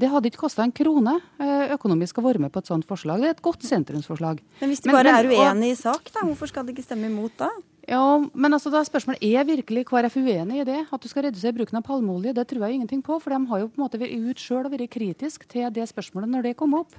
Det hadde ikke kosta en krone eh, økonomisk å være med på et sånt forslag. Det er et godt sentrumsforslag. Men hvis de bare men, er uenig i sak, da, hvorfor skal de ikke stemme imot da? Ja, men altså da er spørsmålet, Er virkelig KrF uenig i det? At du skal redusere bruken av palmeolje? Det tror jeg ingenting på. For de har jo på en måte vært ut sjøl og vært kritisk til det spørsmålet når det kom opp.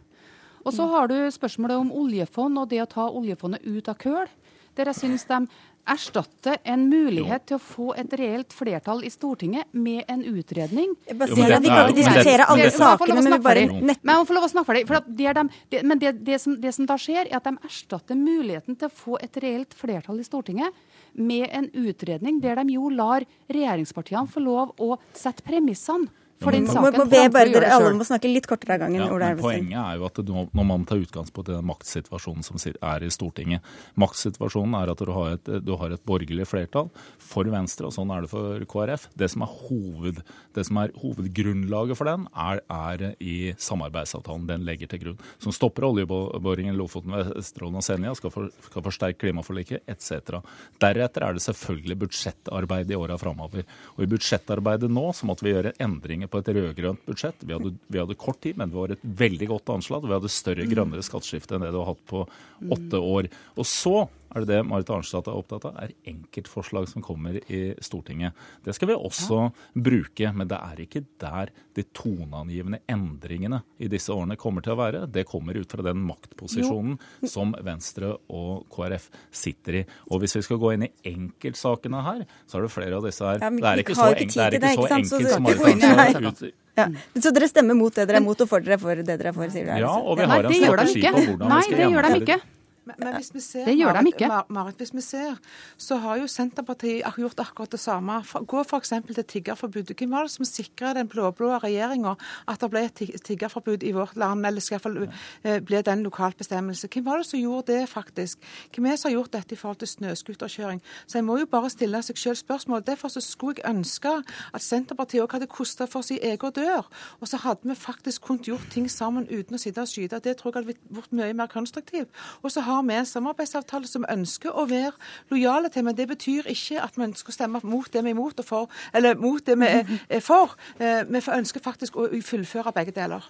Og så har du spørsmålet om oljefond og det å ta oljefondet ut av køl. Der jeg syns de erstatte en mulighet til å få et reelt flertall i Stortinget med en utredning. Jeg bare sier at Vi kan ikke diskutere alle sakene, men vi bare nett... Men få lov å snakke ferdig. For det de, det, men det, det, som, det som da skjer, er at de erstatter muligheten til å få et reelt flertall i Stortinget med en utredning der de jo lar regjeringspartiene få lov å sette premissene for den saken. Må, må bare, dere, alle må snakke litt kortere av gangen. Ja, men poenget er jo at når man tar utgangspunkt i den maktsituasjonen som er i Stortinget Maktsituasjonen er at du har, et, du har et borgerlig flertall for Venstre, og sånn er det for KrF. Det som er, hoved, det som er hovedgrunnlaget for den, er, er, i samarbeidsavtalen den legger til grunn. Som stopper oljeboringen Lofoten, Vesterålen og Senja, skal, for, skal forsterke klimaforliket etc. Deretter er det selvfølgelig budsjettarbeid i åra framover. Og i budsjettarbeidet nå så måtte vi gjøre endringer på et rød-grønt budsjett. Vi hadde, vi hadde, kort tid, men det var et veldig godt anslag. Vi hadde større, grønnere skatteskifte enn det du har hatt på åtte år. Og så er det det Marit Arnstad er opptatt av, er enkeltforslag som kommer i Stortinget. Det skal vi også ja. bruke, men det er ikke der de toneangivende endringene i disse årene kommer til å være. Det kommer ut fra den maktposisjonen jo. som Venstre og KrF sitter i. Og hvis vi skal gå inn i enkeltsakene her, så er det flere av disse her. Ja, det er ikke så, en, det er ikke så enkelt som Marit Arnstad ut, ja. Så dere stemmer mot det dere er mot, og for dere for det dere er for, sier du? Ja, og vi har en strategi på hvordan vi skal gjennomføre det. Men, men hvis vi ser, det gjør de ikke. Marit, hvis vi ser, så har jo Senterpartiet gjort akkurat det samme. Gå f.eks. til tiggerforbudet. Hvem var det som sikra den blå-blå regjeringa at det ble et tiggerforbud i vårt land, eller skal iallfall eh, bli den lokalt bestemmelse? Hvem var det som gjorde det, faktisk? Hvem er det som har gjort dette i forhold til snøscooterkjøring? Så jeg må jo bare stille seg selv spørsmål. Derfor så skulle jeg ønske at Senterpartiet òg hadde kosta for sin egen dør. Og så hadde vi faktisk kunnet gjort ting sammen uten å sitte og skyte. Det tror jeg hadde blitt mye mer konstruktivt. Og så har vi en samarbeidsavtale som vi ønsker å være lojale til. Men det betyr ikke at vi ønsker å stemme mot det vi er imot, og for, eller mot det vi er for. Eh, vi ønsker faktisk å fullføre begge deler.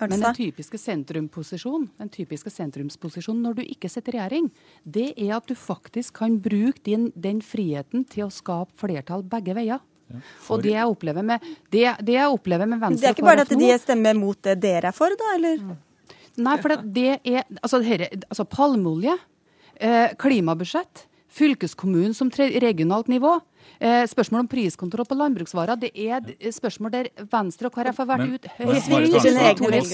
Men den typiske den typiske sentrumsposisjonen når du ikke sitter i regjering, det er at du faktisk kan bruke din, den friheten til å skape flertall begge veier. Ja, og det jeg, opplever med, det, det jeg opplever med Venstre Det er ikke bare at de stemmer mot det dere er for, da? eller? Mm. Nei, for det er Altså, her, altså palmeolje, eh, klimabudsjett, fylkeskommunen som regionalt nivå. Eh, spørsmål om priskontroll på landbruksvarer det er spørsmål der Venstre og KrF har vært ut høyst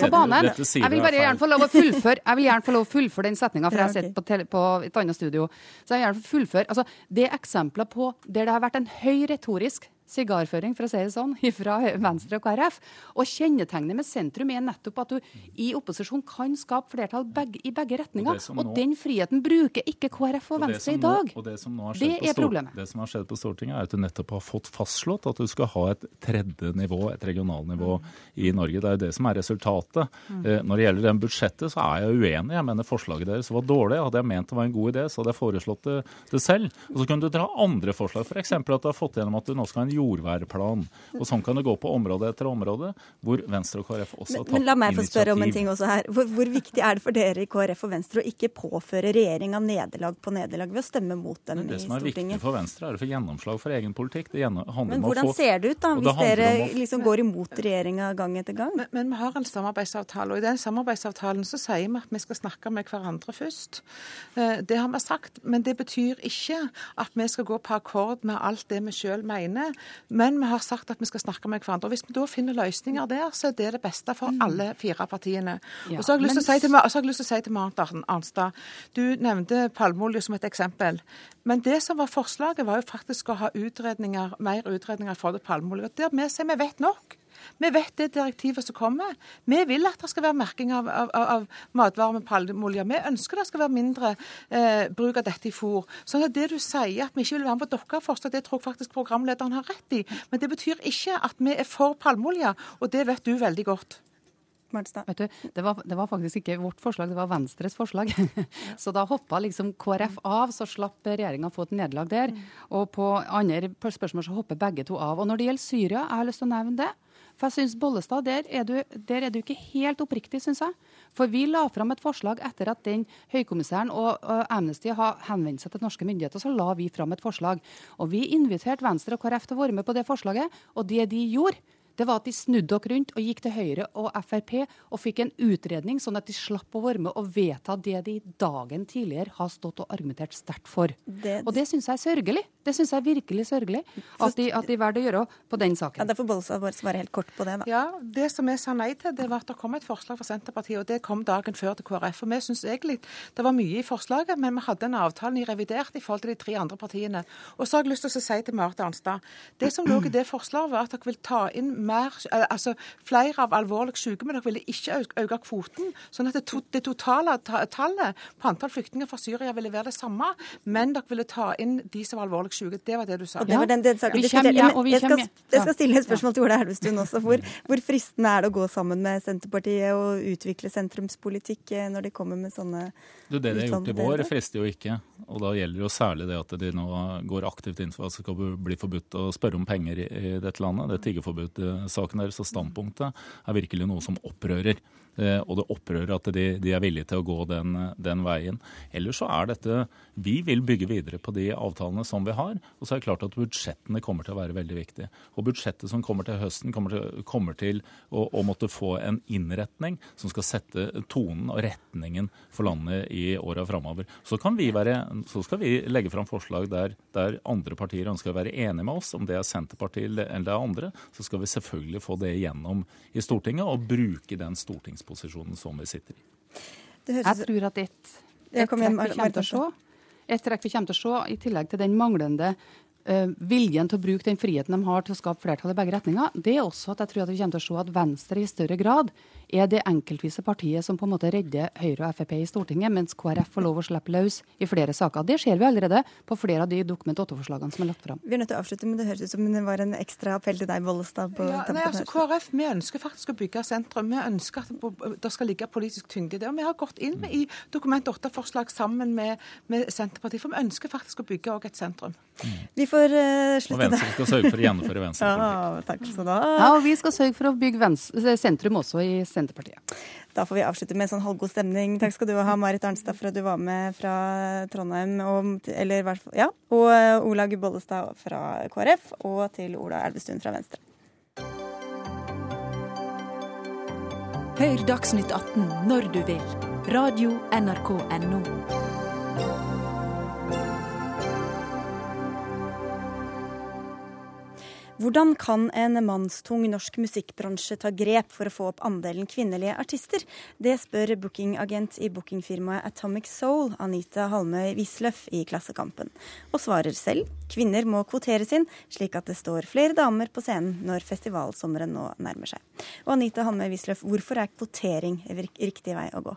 på banen. Jeg vil bare gjerne få lov å fullføre jeg vil gjerne få lov å fullføre den setninga, for jeg har sett på, på, et annet studio. Så jeg vil gjerne fullføre. Altså, det er eksempler på der det har vært en høy retorisk sigarføring, for å si det sånn, fra Venstre og KrF. Og kjennetegnet med sentrum er nettopp at du i opposisjon kan skape flertall begge, i begge retninger. Og, og den friheten bruker ikke KrF og Venstre i dag. Nå, det, det er problemet. Det som har skjedd på Stortinget, er at du nettopp har fått fastslått at du skal ha et tredje nivå, et regionalnivå mm. i Norge. Det er jo det som er resultatet. Mm. Eh, når det gjelder den budsjettet, så er jeg uenig. Jeg mener forslaget deres var dårlig. Hadde jeg ment det var en god idé, så hadde jeg foreslått det, det selv. Og så kunne du dra andre forslag, f.eks. For at du har fått gjennom at du nå skal ha en jordværplan. Og sånn kan det gå på område etter område, hvor Venstre og KrF også har tatt initiativ. Men la meg få spørre om en ting også her. Hvor, hvor, viktig er det for dere i KrF og Venstre å ikke påføre regjeringa nederlag på nederlag ved å stemme mot dem i Stortinget? Det som er viktig for Venstre, er å få gjennomslag for egen politikk. Det handler men hvordan få, ser det ut da, hvis dere liksom går imot regjeringa gang etter gang? Men, men, vi har en samarbeidsavtale, og i den samarbeidsavtalen så sier vi at vi skal snakke med hverandre først. Eh, det har vi sagt, men det betyr ikke at vi skal gå på akkord med alt det vi sjøl mener. Men vi har sagt at vi skal snakke med hverandre. og Hvis vi da finner løsninger der, så er det det beste for mm. alle fire partiene. Ja, og så har jeg lyst til å si til, si til Marit Arnstad, du nevnte palmeolje som et eksempel. Men det som var forslaget, var jo faktisk å ha utredninger, mer utredninger for det palmeolje. Der vi sier vi vet nok. Vi vet det direktivet som kommer. Vi vil at det skal være merking av, av, av matvarer med palmeolje. Vi ønsker det skal være mindre eh, bruk av dette i fôr. Så det du sier at vi ikke vil være med på deres forslag, det tror jeg faktisk programlederen har rett i. Men det betyr ikke at vi er for palmeolje, og det vet du veldig godt. Vet du, det var, det var, faktisk ikke vårt forslag, det var Venstres forslag. så da hoppa liksom KrF av, så slapp regjeringa få et nederlag der. Og på andre spørsmål så hopper begge to av. Og når det gjelder Syria, jeg har lyst til å nevne det. For jeg synes Bollestad, der er, du, der er du ikke helt oppriktig, syns jeg. For vi la fram et forslag etter at den høykommissæren og, og Amnesty har henvendt seg til norske myndigheter. Så la vi fram et forslag. Og vi inviterte Venstre og KrF til å være med på det forslaget. Og det de gjorde, det var at de snudde dere rundt og gikk til Høyre og Frp og fikk en utredning, sånn at de slapp å være med og vedta det de dagen tidligere har stått og argumentert sterkt for. Det, og det syns jeg er sørgelig. Det syns jeg er virkelig sørgelig at de, at de valgte å gjøre på den saken. Ja, Derfor Bollestad bare svare helt kort på det, da. Ja, Det som jeg sa nei til, det var at det kom et forslag fra Senterpartiet, og det kom dagen før til KrF. Og vi syns egentlig det var mye i forslaget, men vi hadde en avtale i revidert i forhold til de tre andre partiene. Og så har jeg lyst til å si til Marit Arnstad, det som lå i det forslaget, var at dere vil ta inn mer, eh, altså flere av alvorlig syke, men dere ville ikke øke kvoten. Sånn at det, to, det totale tallet på antall flyktninger fra Syria ville være det samme, men dere ville ta inn de som var alvorlig syke. Det var det du sa. Og det var den, den saken. Kommer, ja, jeg, skal, jeg, skal, stille et spørsmål til Ola Elvestuen også. Hvor, hvor, fristende er det å gå sammen med Senterpartiet og utvikle sentrumspolitikk eh, når de kommer med sånne du, Det de har gjort i vår, frister jo ikke. Og da gjelder jo særlig det at de nå går aktivt inn for at det skal bli forbudt å spørre om penger i, dette landet. Det tiggerforbud-saken deres og standpunktet er virkelig noe som opprører. Eh, og det opprører at de, de, er villige til å gå den, den, veien. Ellers så er dette Vi vil bygge videre på de avtalene som vi har. Og så er det klart at budsjettene kommer til å være veldig viktige. Og budsjettet som kommer til høsten, kommer til, kommer til å, å, måtte få en innretning som skal sette tonen og retningen for landet i åra framover. Så, så skal vi legge fram forslag der, der andre partier ønsker å være enige med oss, om det er Senterpartiet eller det er andre. Så skal vi selvfølgelig få det igjennom i Stortinget og bruke den stortingspolitikken posisjonen som vi sitter i. Jeg tror at et, et, trekk vi kommer til å se, et trekk vi kommer til å se, i tillegg til den manglende uh, viljen til å bruke den friheten de har til å skape flertall i begge retninger, det er også at jeg tror at vi kommer til å se at Venstre i større grad er det enkeltvise partiet som på en måte redder Høyre og Frp i Stortinget, mens KrF får lov å slippe løs i flere saker. Det ser vi allerede på flere av de Dokument 8-forslagene som er lagt fram. Vi er nødt til å avslutte, men det høres ut som det var en ekstra appell til deg, Bollestad. Ja, nei, altså KrF vi ønsker faktisk å bygge sentrum. Vi ønsker at det skal ligge politisk tyngde i det. Og vi har gått inn med i Dokument 8-forslag sammen med, med, Senterpartiet, for vi ønsker faktisk å bygge også et sentrum. Mm. Vi får uh, slutte der. Og Venstre skal sørge for å gjennomføre Venstre. ja, takk skal du ha. Ja, og vi skal sørge for å bygge venstre, sentrum også i Senterpartiet. Senterpartiet. Da får vi avslutte med en sånn halvgod stemning. Takk skal du ha, Marit Arnstad, for at du var med fra Trondheim. Og, eller, ja, og eh, Olaug Bollestad fra KrF, og til Ola Elvestuen fra Venstre. Hør Dagsnytt 18 når du vil. Radio NRK Radio.nrk.no. Hvordan kan en mannstung norsk musikkbransje ta grep for å få opp andelen kvinnelige artister? Det spør bookingagent i bookingfirmaet Atomic Soul, Anita Halmøy Wisløff, i Klassekampen. Og svarer selv kvinner må kvoteres inn, slik at det står flere damer på scenen når festivalsommeren nå nærmer seg. Og Anita Halmøy Wisløff, hvorfor er kvotering riktig vei å gå?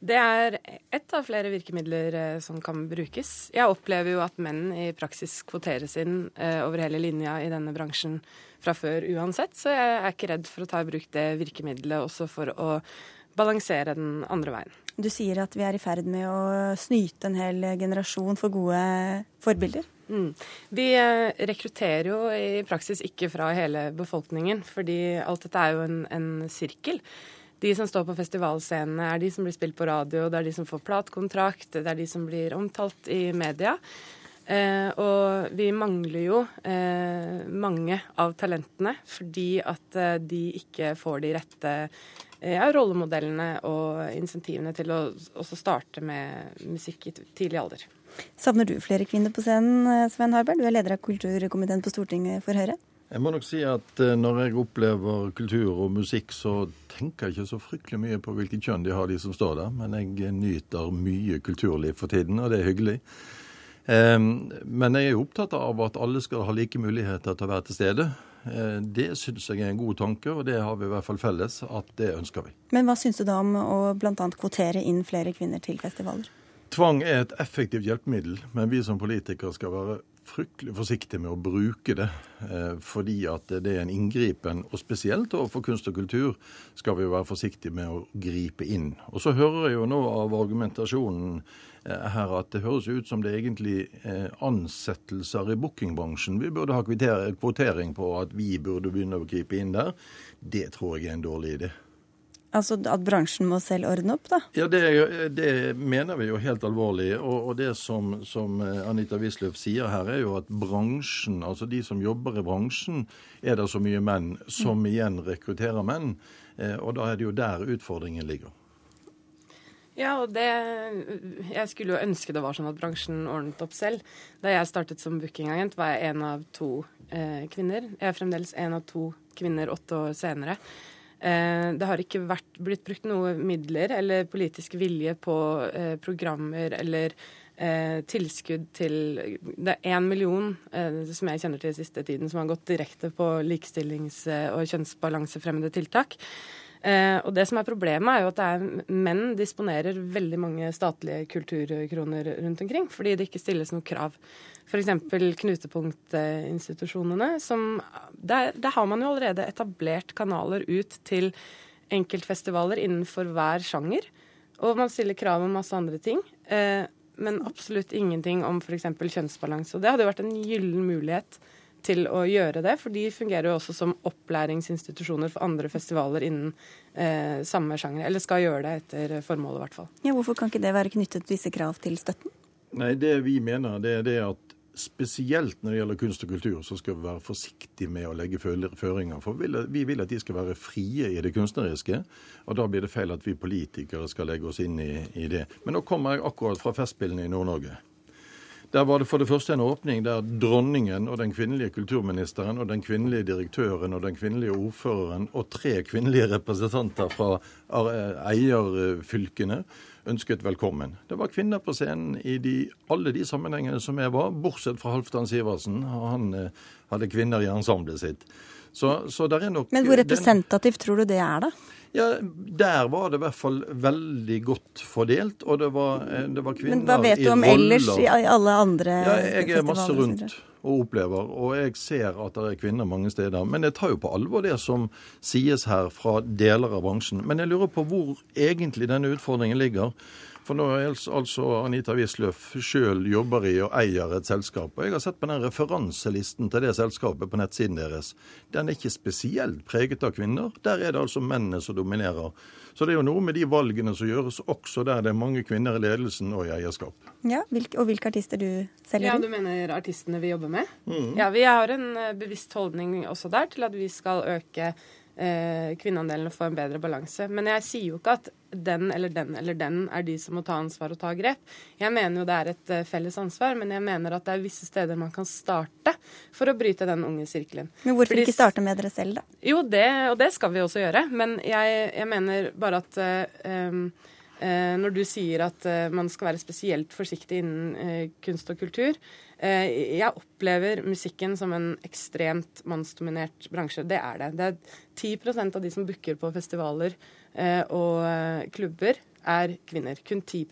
Det er ett av flere virkemidler eh, som kan brukes. Jeg opplever jo at menn i praksis kvoteres inn eh, over hele linja i denne bransjen fra før uansett, så jeg er ikke redd for å ta i bruk det virkemidlet også for å balansere den andre veien. Du sier at vi er i ferd med å snyte en hel generasjon for gode forbilder? Mm. Vi eh, rekrutterer jo i praksis ikke fra hele befolkningen, fordi alt dette er jo en, en sirkel de som står på festivalscenene, er de som blir spilt på radio, det er de som får platekontrakt, det er de som blir omtalt i media. Eh, og vi mangler jo eh, mange av talentene fordi at eh, de ikke får de rette eh, rollemodellene og insentivene til å også starte med musikk i tidlig alder. Savner du flere kvinner på scenen, Svein Sven Harberg? Du er leder av kulturkomiteen på Stortinget for Høyre. Jeg må nok si at eh, når jeg opplever kultur og musikk, så tenker jeg ikke så fryktelig mye på hvilket kjønn de har, de som står der. Men jeg nyter mye kulturliv for tiden, og det er hyggelig. Men jeg er opptatt av at alle skal ha like muligheter til å være til stede. Eh, det syns jeg er en god tanke, og det har vi i hvert fall felles at det ønsker vi. Men hva syns du da om å bl.a. kvotere inn flere kvinner til festivaler? Tvang er et effektivt hjelpemiddel, men vi som politikere skal være fryktelig forsiktig med å bruke det, eh, fordi at det er en inngripen. Og spesielt overfor kunst og kultur skal vi være forsiktige med å gripe inn. Og så hører jeg jo nå av argumentasjonen eh, her at det høres ut som det er egentlig eh, ansettelser i bookingbransjen. Vi burde ha kvotering på at vi burde begynne å gripe inn der. Det tror jeg er en dårlig idé. Altså at bransjen må selv ordne opp, da? Ja, det, det mener vi jo helt alvorlig. Og, og det som, som eh, Anita Wisløff sier her, er jo at bransjen, altså de som jobber i bransjen, er det så mye menn som mm. igjen rekrutterer menn. Eh, og da er det jo der utfordringen ligger. Ja, og det Jeg skulle jo ønske det var sånn at bransjen ordnet opp selv. Da jeg startet som bookingagent, var jeg en av to eh, kvinner. Jeg er fremdeles en av to kvinner åtte år senere. Eh, det har ikke vært, blitt brukt noe midler eller politisk vilje på eh, programmer eller eh, tilskudd til Det er én million som jeg kjenner til den siste tiden, som har gått direkte på likestillings- og kjønnsbalansefremmende tiltak. Eh, og det som er Problemet er jo at er menn disponerer veldig mange statlige kulturkroner rundt omkring, fordi det ikke stilles noe krav. F.eks. knutepunktinstitusjonene. som der, der, har man jo allerede etablert kanaler ut til enkeltfestivaler innenfor hver sjanger. Og man stiller krav om masse andre ting. Eh, men absolutt ingenting om f.eks. kjønnsbalanse. Og det hadde jo vært en gyllen mulighet til å gjøre det, for de fungerer jo også som opplæringsinstitusjoner for andre festivaler innen eh, samme sjanger. Eller skal gjøre det etter formålet, i hvert fall. Ja, hvorfor kan ikke det være knyttet visse krav til støtten? Nei, Det vi mener, det er det at spesielt når det gjelder kunst og kultur, så skal vi være forsiktige med å legge føringer. For vi vil at de skal være frie i det kunstneriske, og da blir det feil at vi politikere skal legge oss inn i, i det. Men nå kommer jeg akkurat fra Festspillene i Nord-Norge. Der var det for det første en åpning der dronningen og den kvinnelige kulturministeren og den kvinnelige direktøren og den kvinnelige ordføreren og tre kvinnelige representanter fra eierfylkene ønsket velkommen. Det var kvinner på scenen i de, alle de sammenhengene som jeg var, bortsett fra Halvdan Sivertsen. Han eh, hadde kvinner i ensemblet sitt. Så, så nok, Men hvor representativt den, tror du det er, da? Ja, Der var det i hvert fall veldig godt fordelt, og det var, eh, det var kvinner i roller. Men hva vet du om ellers i alle andre ja, Jeg er masse rundt og opplever, og jeg ser at det er kvinner mange steder. Men jeg tar jo på alvor det som sies her fra deler av bransjen. Men jeg lurer på hvor egentlig denne utfordringen ligger. For nå er altså Anita Wisløff sjøl jobber i og eier et selskap. Og jeg har sett på den referanselisten til det selskapet på nettsiden deres. Den er ikke spesielt preget av kvinner. Der er det altså mennene som dominerer. Så det er jo noe med de valgene som gjøres også der det er mange kvinner i ledelsen og i eierskap. Ja, Og hvilke artister du selger Ja, Du mener artistene vi jobber med? Mm. Ja, vi har en eh, bevisst holdning også der til at vi skal øke kvinneandelen og få en bedre balanse. Men jeg sier jo ikke at den eller den eller den er de som må ta ansvar og ta grep. Jeg mener jo det er et uh, felles ansvar, men jeg mener at det er visse steder man kan starte for å bryte den unge sirkelen. Men hvorfor Fordi, ikke starte med dere selv, da? Jo, det, og det skal vi også gjøre. Men jeg, jeg mener bare at um, når du sier at man skal være spesielt forsiktig innen kunst og kultur, Eh, jeg opplever musikken som en ekstremt mannsdominert bransje. Det er det. Det er 10 av de som booker på festivaler eh, og eh, klubber, er kvinner. Kun 10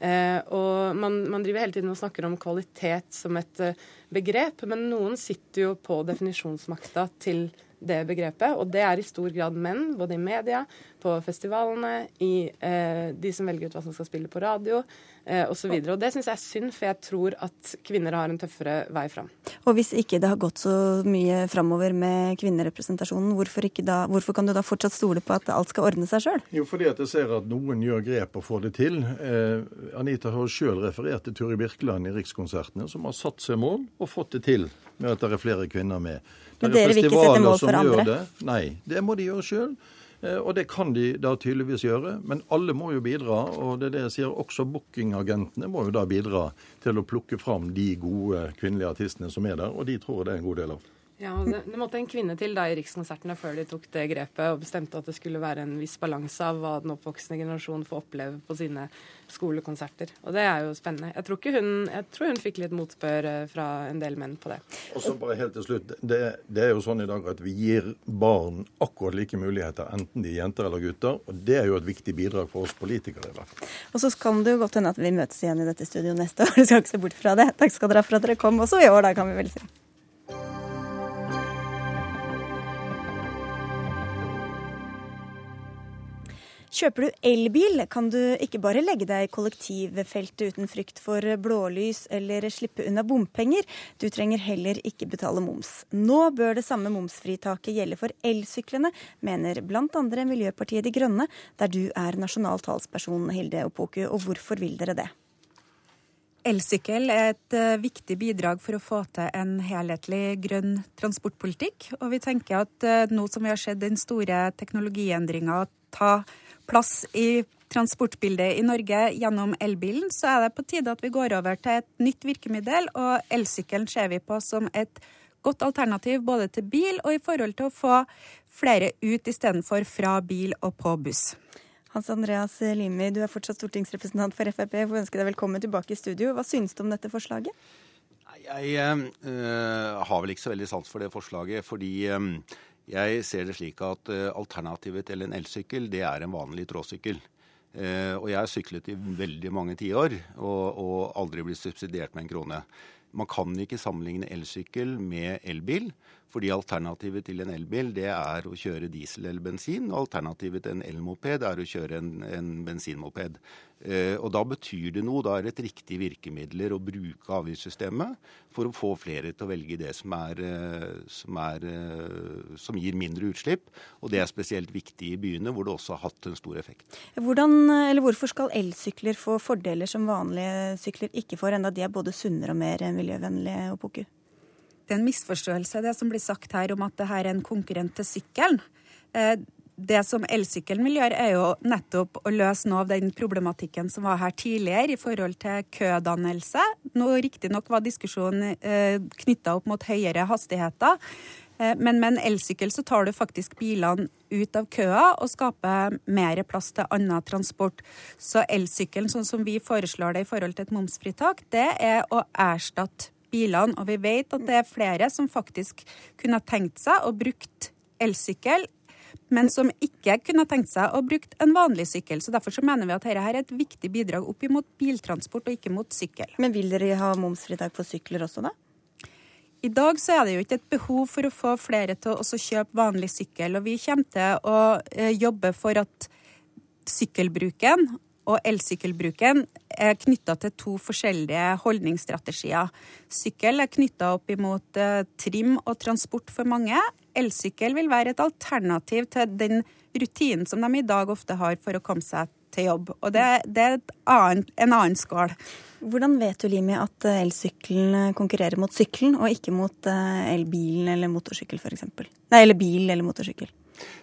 og man, man, driver hele tiden og snakker om kvalitet som et begrep, men noen sitter jo på definisjonsmakta til det begrepet. Og det er i stor grad menn, både i media, på festivalene, i eh, de som velger ut hva som skal spille på radio, eh, osv. Og, så og det syns jeg er synd, for jeg tror at kvinner har en tøffere vei fram. Og hvis ikke det har gått så mye framover med kvinnerepresentasjonen, hvorfor, da, hvorfor, kan du da fortsatt stole på at alt skal ordne seg sjøl? Jo, fordi at jeg ser at noen gjør grep og får det til. Eh, Anita har sjøl referert til Turi Birkeland i Rikskonsertene, som har satt seg mål og fått det til med at det er flere kvinner med. Men dere vil ikke sette mål for andre? Det. Nei, det må de gjøre sjøl. Eh, og det kan de da tydeligvis gjøre, men alle må jo bidra. Og det er det jeg sier, også bookingagentene må jo da bidra til å plukke fram de gode kvinnelige artistene som er der, og de tror det er en god del av. Ja, det, det, måtte en kvinne til da i Rikskonsertene før de tok det grepet og bestemte at det skulle være en viss balanse av hva den oppvoksende generasjon får oppleve på sine skolekonserter. Og det er jo spennende. Jeg tror, hun, jeg tror hun fikk litt motbør eh, fra en del menn på det. Og så bare helt til slutt. Det, det, er jo sånn i dag at vi gir barn akkurat like muligheter, enten de er jenter eller gutter. Og det er jo et viktig bidrag for oss politikere i hvert fall. Og så kan det jo godt hende at vi møtes igjen i dette studioet neste år. Vi skal ikke se bort fra det. Takk skal dere ha for at dere kom også i år, da kan vi vel si. Kjøper du elbil, kan du ikke bare legge deg i kollektivfeltet uten frykt for blålys eller slippe unna bompenger. Du trenger heller ikke betale moms. Nå bør det samme momsfritaket gjelde for elsyklene, mener bl.a. Miljøpartiet De Grønne, der du er nasjonal talsperson, Hilde Opoku. Og hvorfor vil dere det? Elsykkel er et eh, viktig bidrag for å få til en helhetlig grønn transportpolitikk. Og vi tenker at eh, nå som vi har sett den store teknologiendringa ta plass i transportbildet i Norge gjennom elbilen, så er det på tide at vi går over til et nytt virkemiddel. Og elsykkelen ser vi på som et godt alternativ både til bil og i forhold til å få flere ut istedenfor fra bil og på buss. Hans Andreas Limi, du er fortsatt stortingsrepresentant for Frp. Jeg får ønske deg velkommen tilbake i studio. Hva synes du om dette forslaget? Jeg øh, har vel ikke så veldig sans for det forslaget, fordi øh, jeg ser det slik at uh, alternativet til en elsykkel, det er en vanlig tråsykkel. Uh, og jeg har syklet i veldig mange tiår og, og aldri blitt subsidiert med en krone. Man kan ikke sammenligne elsykkel med elbil. Fordi alternativet til en elbil det er å kjøre diesel eller bensin. Og alternativet til en elmoped er å kjøre en, en bensinmoped. Eh, og da betyr det noe. Da er det et riktig virkemidler å bruke avgiftssystemet for å få flere til å velge det som, er, eh, som, er, eh, som gir mindre utslipp. Og det er spesielt viktig i byene, hvor det også har hatt en stor effekt. Hvordan, eller hvorfor skal elsykler få fordeler som vanlige sykler ikke får, enda de er både sunnere og mer miljøvennlige? Opoku? det er en misforståelse, det som blir sagt her om at det her er en konkurrent til sykkelen. Det som elsykkelen vil gjøre, er jo nettopp å løse noe av den problematikken som var her tidligere i forhold til kødannelse. Nå Riktignok var diskusjonen eh, knytta opp mot høyere hastigheter. Eh, men med en elsykkel så tar du faktisk bilene ut av køa og skaper mer plass til annen transport. Så elsykkelen, sånn som vi foreslår det i forhold til et momsfritak, det er å erstatte bilene. Og vi vet at det er flere som faktisk kunne tenkt seg å brukt elsykkel, men som ikke kunne tenkt seg å brukt en vanlig sykkel. Så Derfor så mener vi at dette er et viktig bidrag opp imot biltransport og ikke mot sykkel. Men vil dere ha momsfritak for sykler også, da? I dag så er det jo ikke et behov for å få flere til å kjøpe vanlig sykkel. Og vi kommer til å eh, jobbe for at sykkelbruken og elsykkelbruken er knytta til to forskjellige holdningsstrategier. Sykkel er knytta opp imot eh, trim og transport for mange. Elsykkel vil være et alternativ til den rutinen som de i dag ofte har for å komme seg til jobb. Og det, det er annet, en annen skål. Hvordan vet du, Limi, at eh, elsykkelen konkurrerer mot sykkelen, og ikke mot eh, elbilen eller motorsykkel f.eks.? Nei, eller bil eller motorsykkel?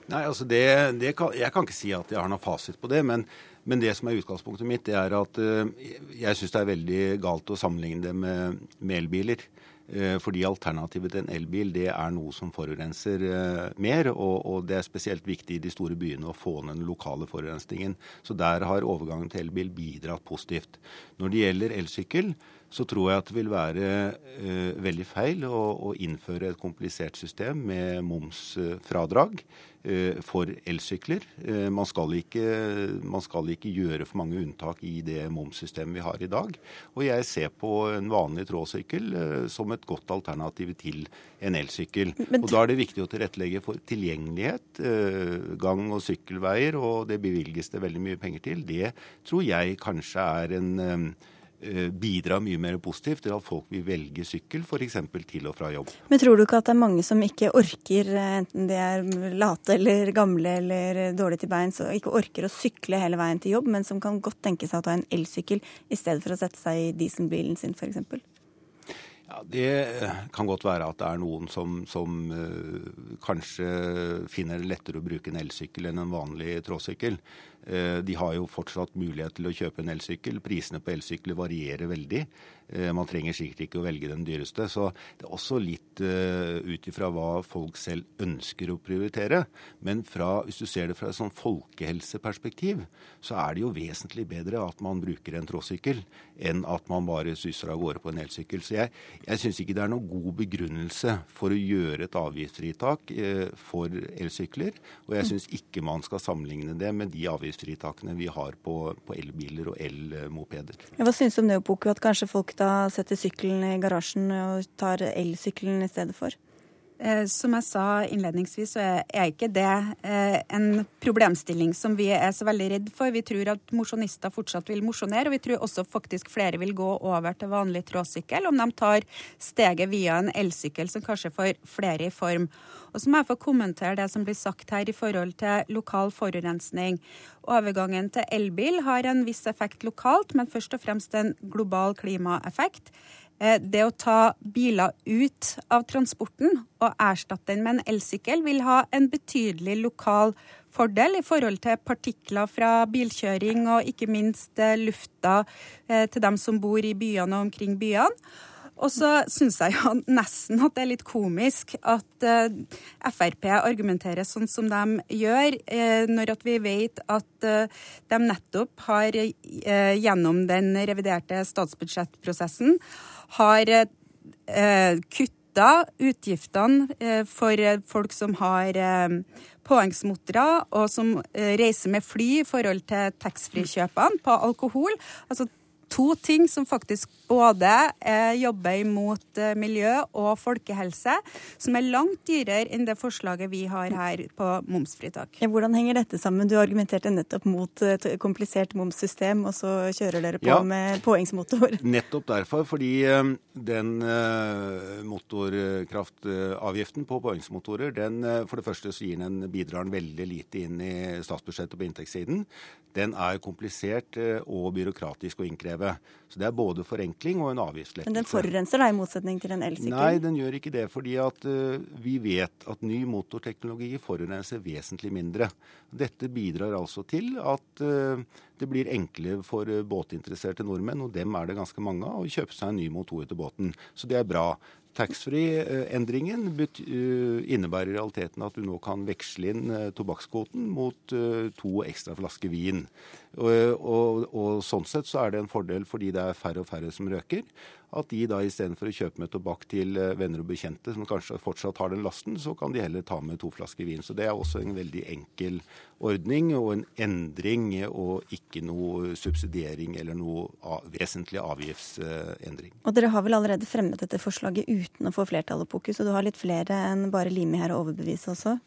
Nei, altså det, det kan, Jeg kan ikke si at jeg har noen fasit på det. Men, men det som er utgangspunktet mitt, det er at uh, jeg syns det er veldig galt å sammenligne det med, elbiler. Uh, fordi alternativet til en elbil det er noe som forurenser uh, mer. Og, og, det er spesielt viktig i de store byene å få ned den lokale forurensningen. Så der har overgangen til elbil bidratt positivt. Når det gjelder elsykkel, så tror jeg at det vil være eh, veldig feil å, å, innføre et komplisert system med momsfradrag eh, for elsykler. Eh, man, skal ikke, man, skal ikke, gjøre for mange unntak i det momssystemet vi har i dag. Og jeg ser på en vanlig trådsykkel eh, som et godt alternativ til en elsykkel. Men... Og da er det viktig å tilrettelegge for tilgjengelighet, eh, gang- og sykkelveier, og det bevilges det veldig mye penger til. Det tror jeg kanskje er en eh, Eh, bidra mye mer positivt til at folk vil velge sykkel f.eks. til og fra jobb. Men tror du ikke at det er mange som ikke orker, eh, enten de er late eller gamle eller dårlige til beins, og ikke orker å sykle hele veien til jobb, men som kan godt tenke seg å ta en elsykkel i stedet for å sette seg i dieselbilen sin f.eks.? Ja, Det kan godt være at det er noen som, som kanskje finner det lettere å bruke en elsykkel enn en vanlig tråsykkel. Uh, de har jo fortsatt mulighet til å kjøpe en elsykkel. Prisene på elsykler varierer veldig. Uh, man trenger sikkert ikke å velge den dyreste. Så det er også litt ut ifra hva folk selv ønsker å prioritere. Men fra, hvis du ser det fra et sånn folkehelseperspektiv, så er det jo vesentlig bedre at man bruker en tråsykkel enn at man bare suser av gårde på en elsykkel. Så jeg, jeg syns ikke det er noen god begrunnelse for å gjøre et avgiftsfritak eh, for elsykler. Og jeg syns ikke man skal sammenligne det med de avgiftsfritakene vi har på, på elbiler og elmopeder. Hva synes du om det, Opoku, at kanskje folk da setter sykkelen i garasjen og tar elsykkelen i stedet for? Eh, som jeg sa innledningsvis, så er ikke det eh, en problemstilling som vi er så veldig redd for. Vi tror at mosjonister fortsatt vil mosjonere, og vi tror også faktisk flere vil gå over til vanlig tråsykkel om de tar steget via en elsykkel, som kanskje får flere i form. Og så må jeg få kommentere det som blir sagt her i forhold til lokal forurensning. Overgangen til elbil har en viss effekt lokalt, men først og fremst en global klimaeffekt. Eh, det å ta biler ut av transporten og erstatte den med en elsykkel vil ha en betydelig lokal fordel i forhold til partikler fra bilkjøring og ikke minst eh, lufta eh, til dem som bor i byene og omkring byene. Og så syns jeg jo nesten at det er litt komisk at Frp argumenterer sånn som de gjør, når at vi vet at de nettopp har gjennom den reviderte statsbudsjettprosessen har eh, kutta utgiftene eh, for folk som har eh, påhengsmotere, og som eh, reiser med fly i forhold til taxfree-kjøpene på alkohol. Altså to ting som faktisk både eh, jobber imot eh, miljø og folkehelse, som er langt dyrere enn det forslaget vi har her på momsfritak. Ja, hvordan henger dette sammen? Du argumenterte nettopp mot et komplisert momssystem, og så kjører dere på ja, med påhengsmotor. Nettopp derfor, fordi eh, den eh, motorkraftavgiften på påhengsmotorer, den eh, for det første så gir den bidrar den veldig lite inn i statsbudsjettet på inntektssiden. Den er komplisert eh, og byråkratisk å innkreve. Så det er både forenkling og en avgiftslettelse. Men den forurenser da, i motsetning til en elsykkel? Nei, den gjør ikke det. Fordi at uh, vi vet at ny motorteknologi forurenser vesentlig mindre. Dette bidrar altså til at uh, det blir enklere for båtinteresserte nordmenn, og dem er det ganske mange av, å kjøpe seg en ny motor til båten. Så det er bra. Taxfree-endringen innebærer i realiteten at du nå kan veksle inn tobakkskvoten mot to ekstra flasker vin. Og, og, og, sånn sett så er det en fordel fordi det er færre og færre som røker. At de da istedenfor å kjøpe med tobakk til venner og bekjente som kanskje fortsatt har den lasten, så kan de heller ta med to flasker vin. Så det er også en veldig enkel ordning og en endring, og ikke noe subsidiering eller noe vesentlig avgiftsendring. Og dere har vel allerede fremmet dette forslaget uten å få flertallet på så du har litt flere enn bare Limi her å overbevise også?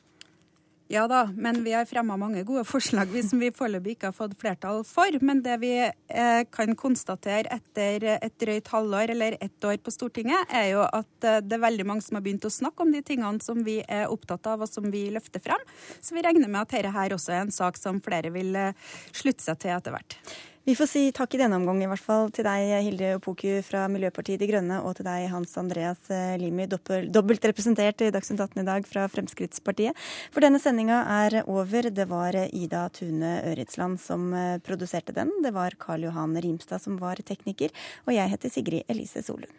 Ja da, men vi har fremma mange gode forslag som vi foreløpig ikke har fått flertall for. Men det vi eh, kan konstatere etter et drøyt halvår eller ett år på Stortinget, er jo at eh, det er veldig mange som har begynt å snakke om de tingene som vi er opptatt av og som vi løfter frem. Så vi regner med at dette her også er en sak som flere vil eh, slutte seg til etter hvert. Vi får si takk i denne omgang, i hvert fall til deg, Hilde Opoku fra Miljøpartiet De Grønne, og til deg, Hans Andreas eh, Limi, dobbelt representert i Dagsnytt 18 i dag fra Fremskrittspartiet. For denne sendinga er over. Det var Ida Tune Øritsland som eh, produserte den. Det var Karl Johan Rimstad som var tekniker, og jeg heter Sigrid Elise Solund.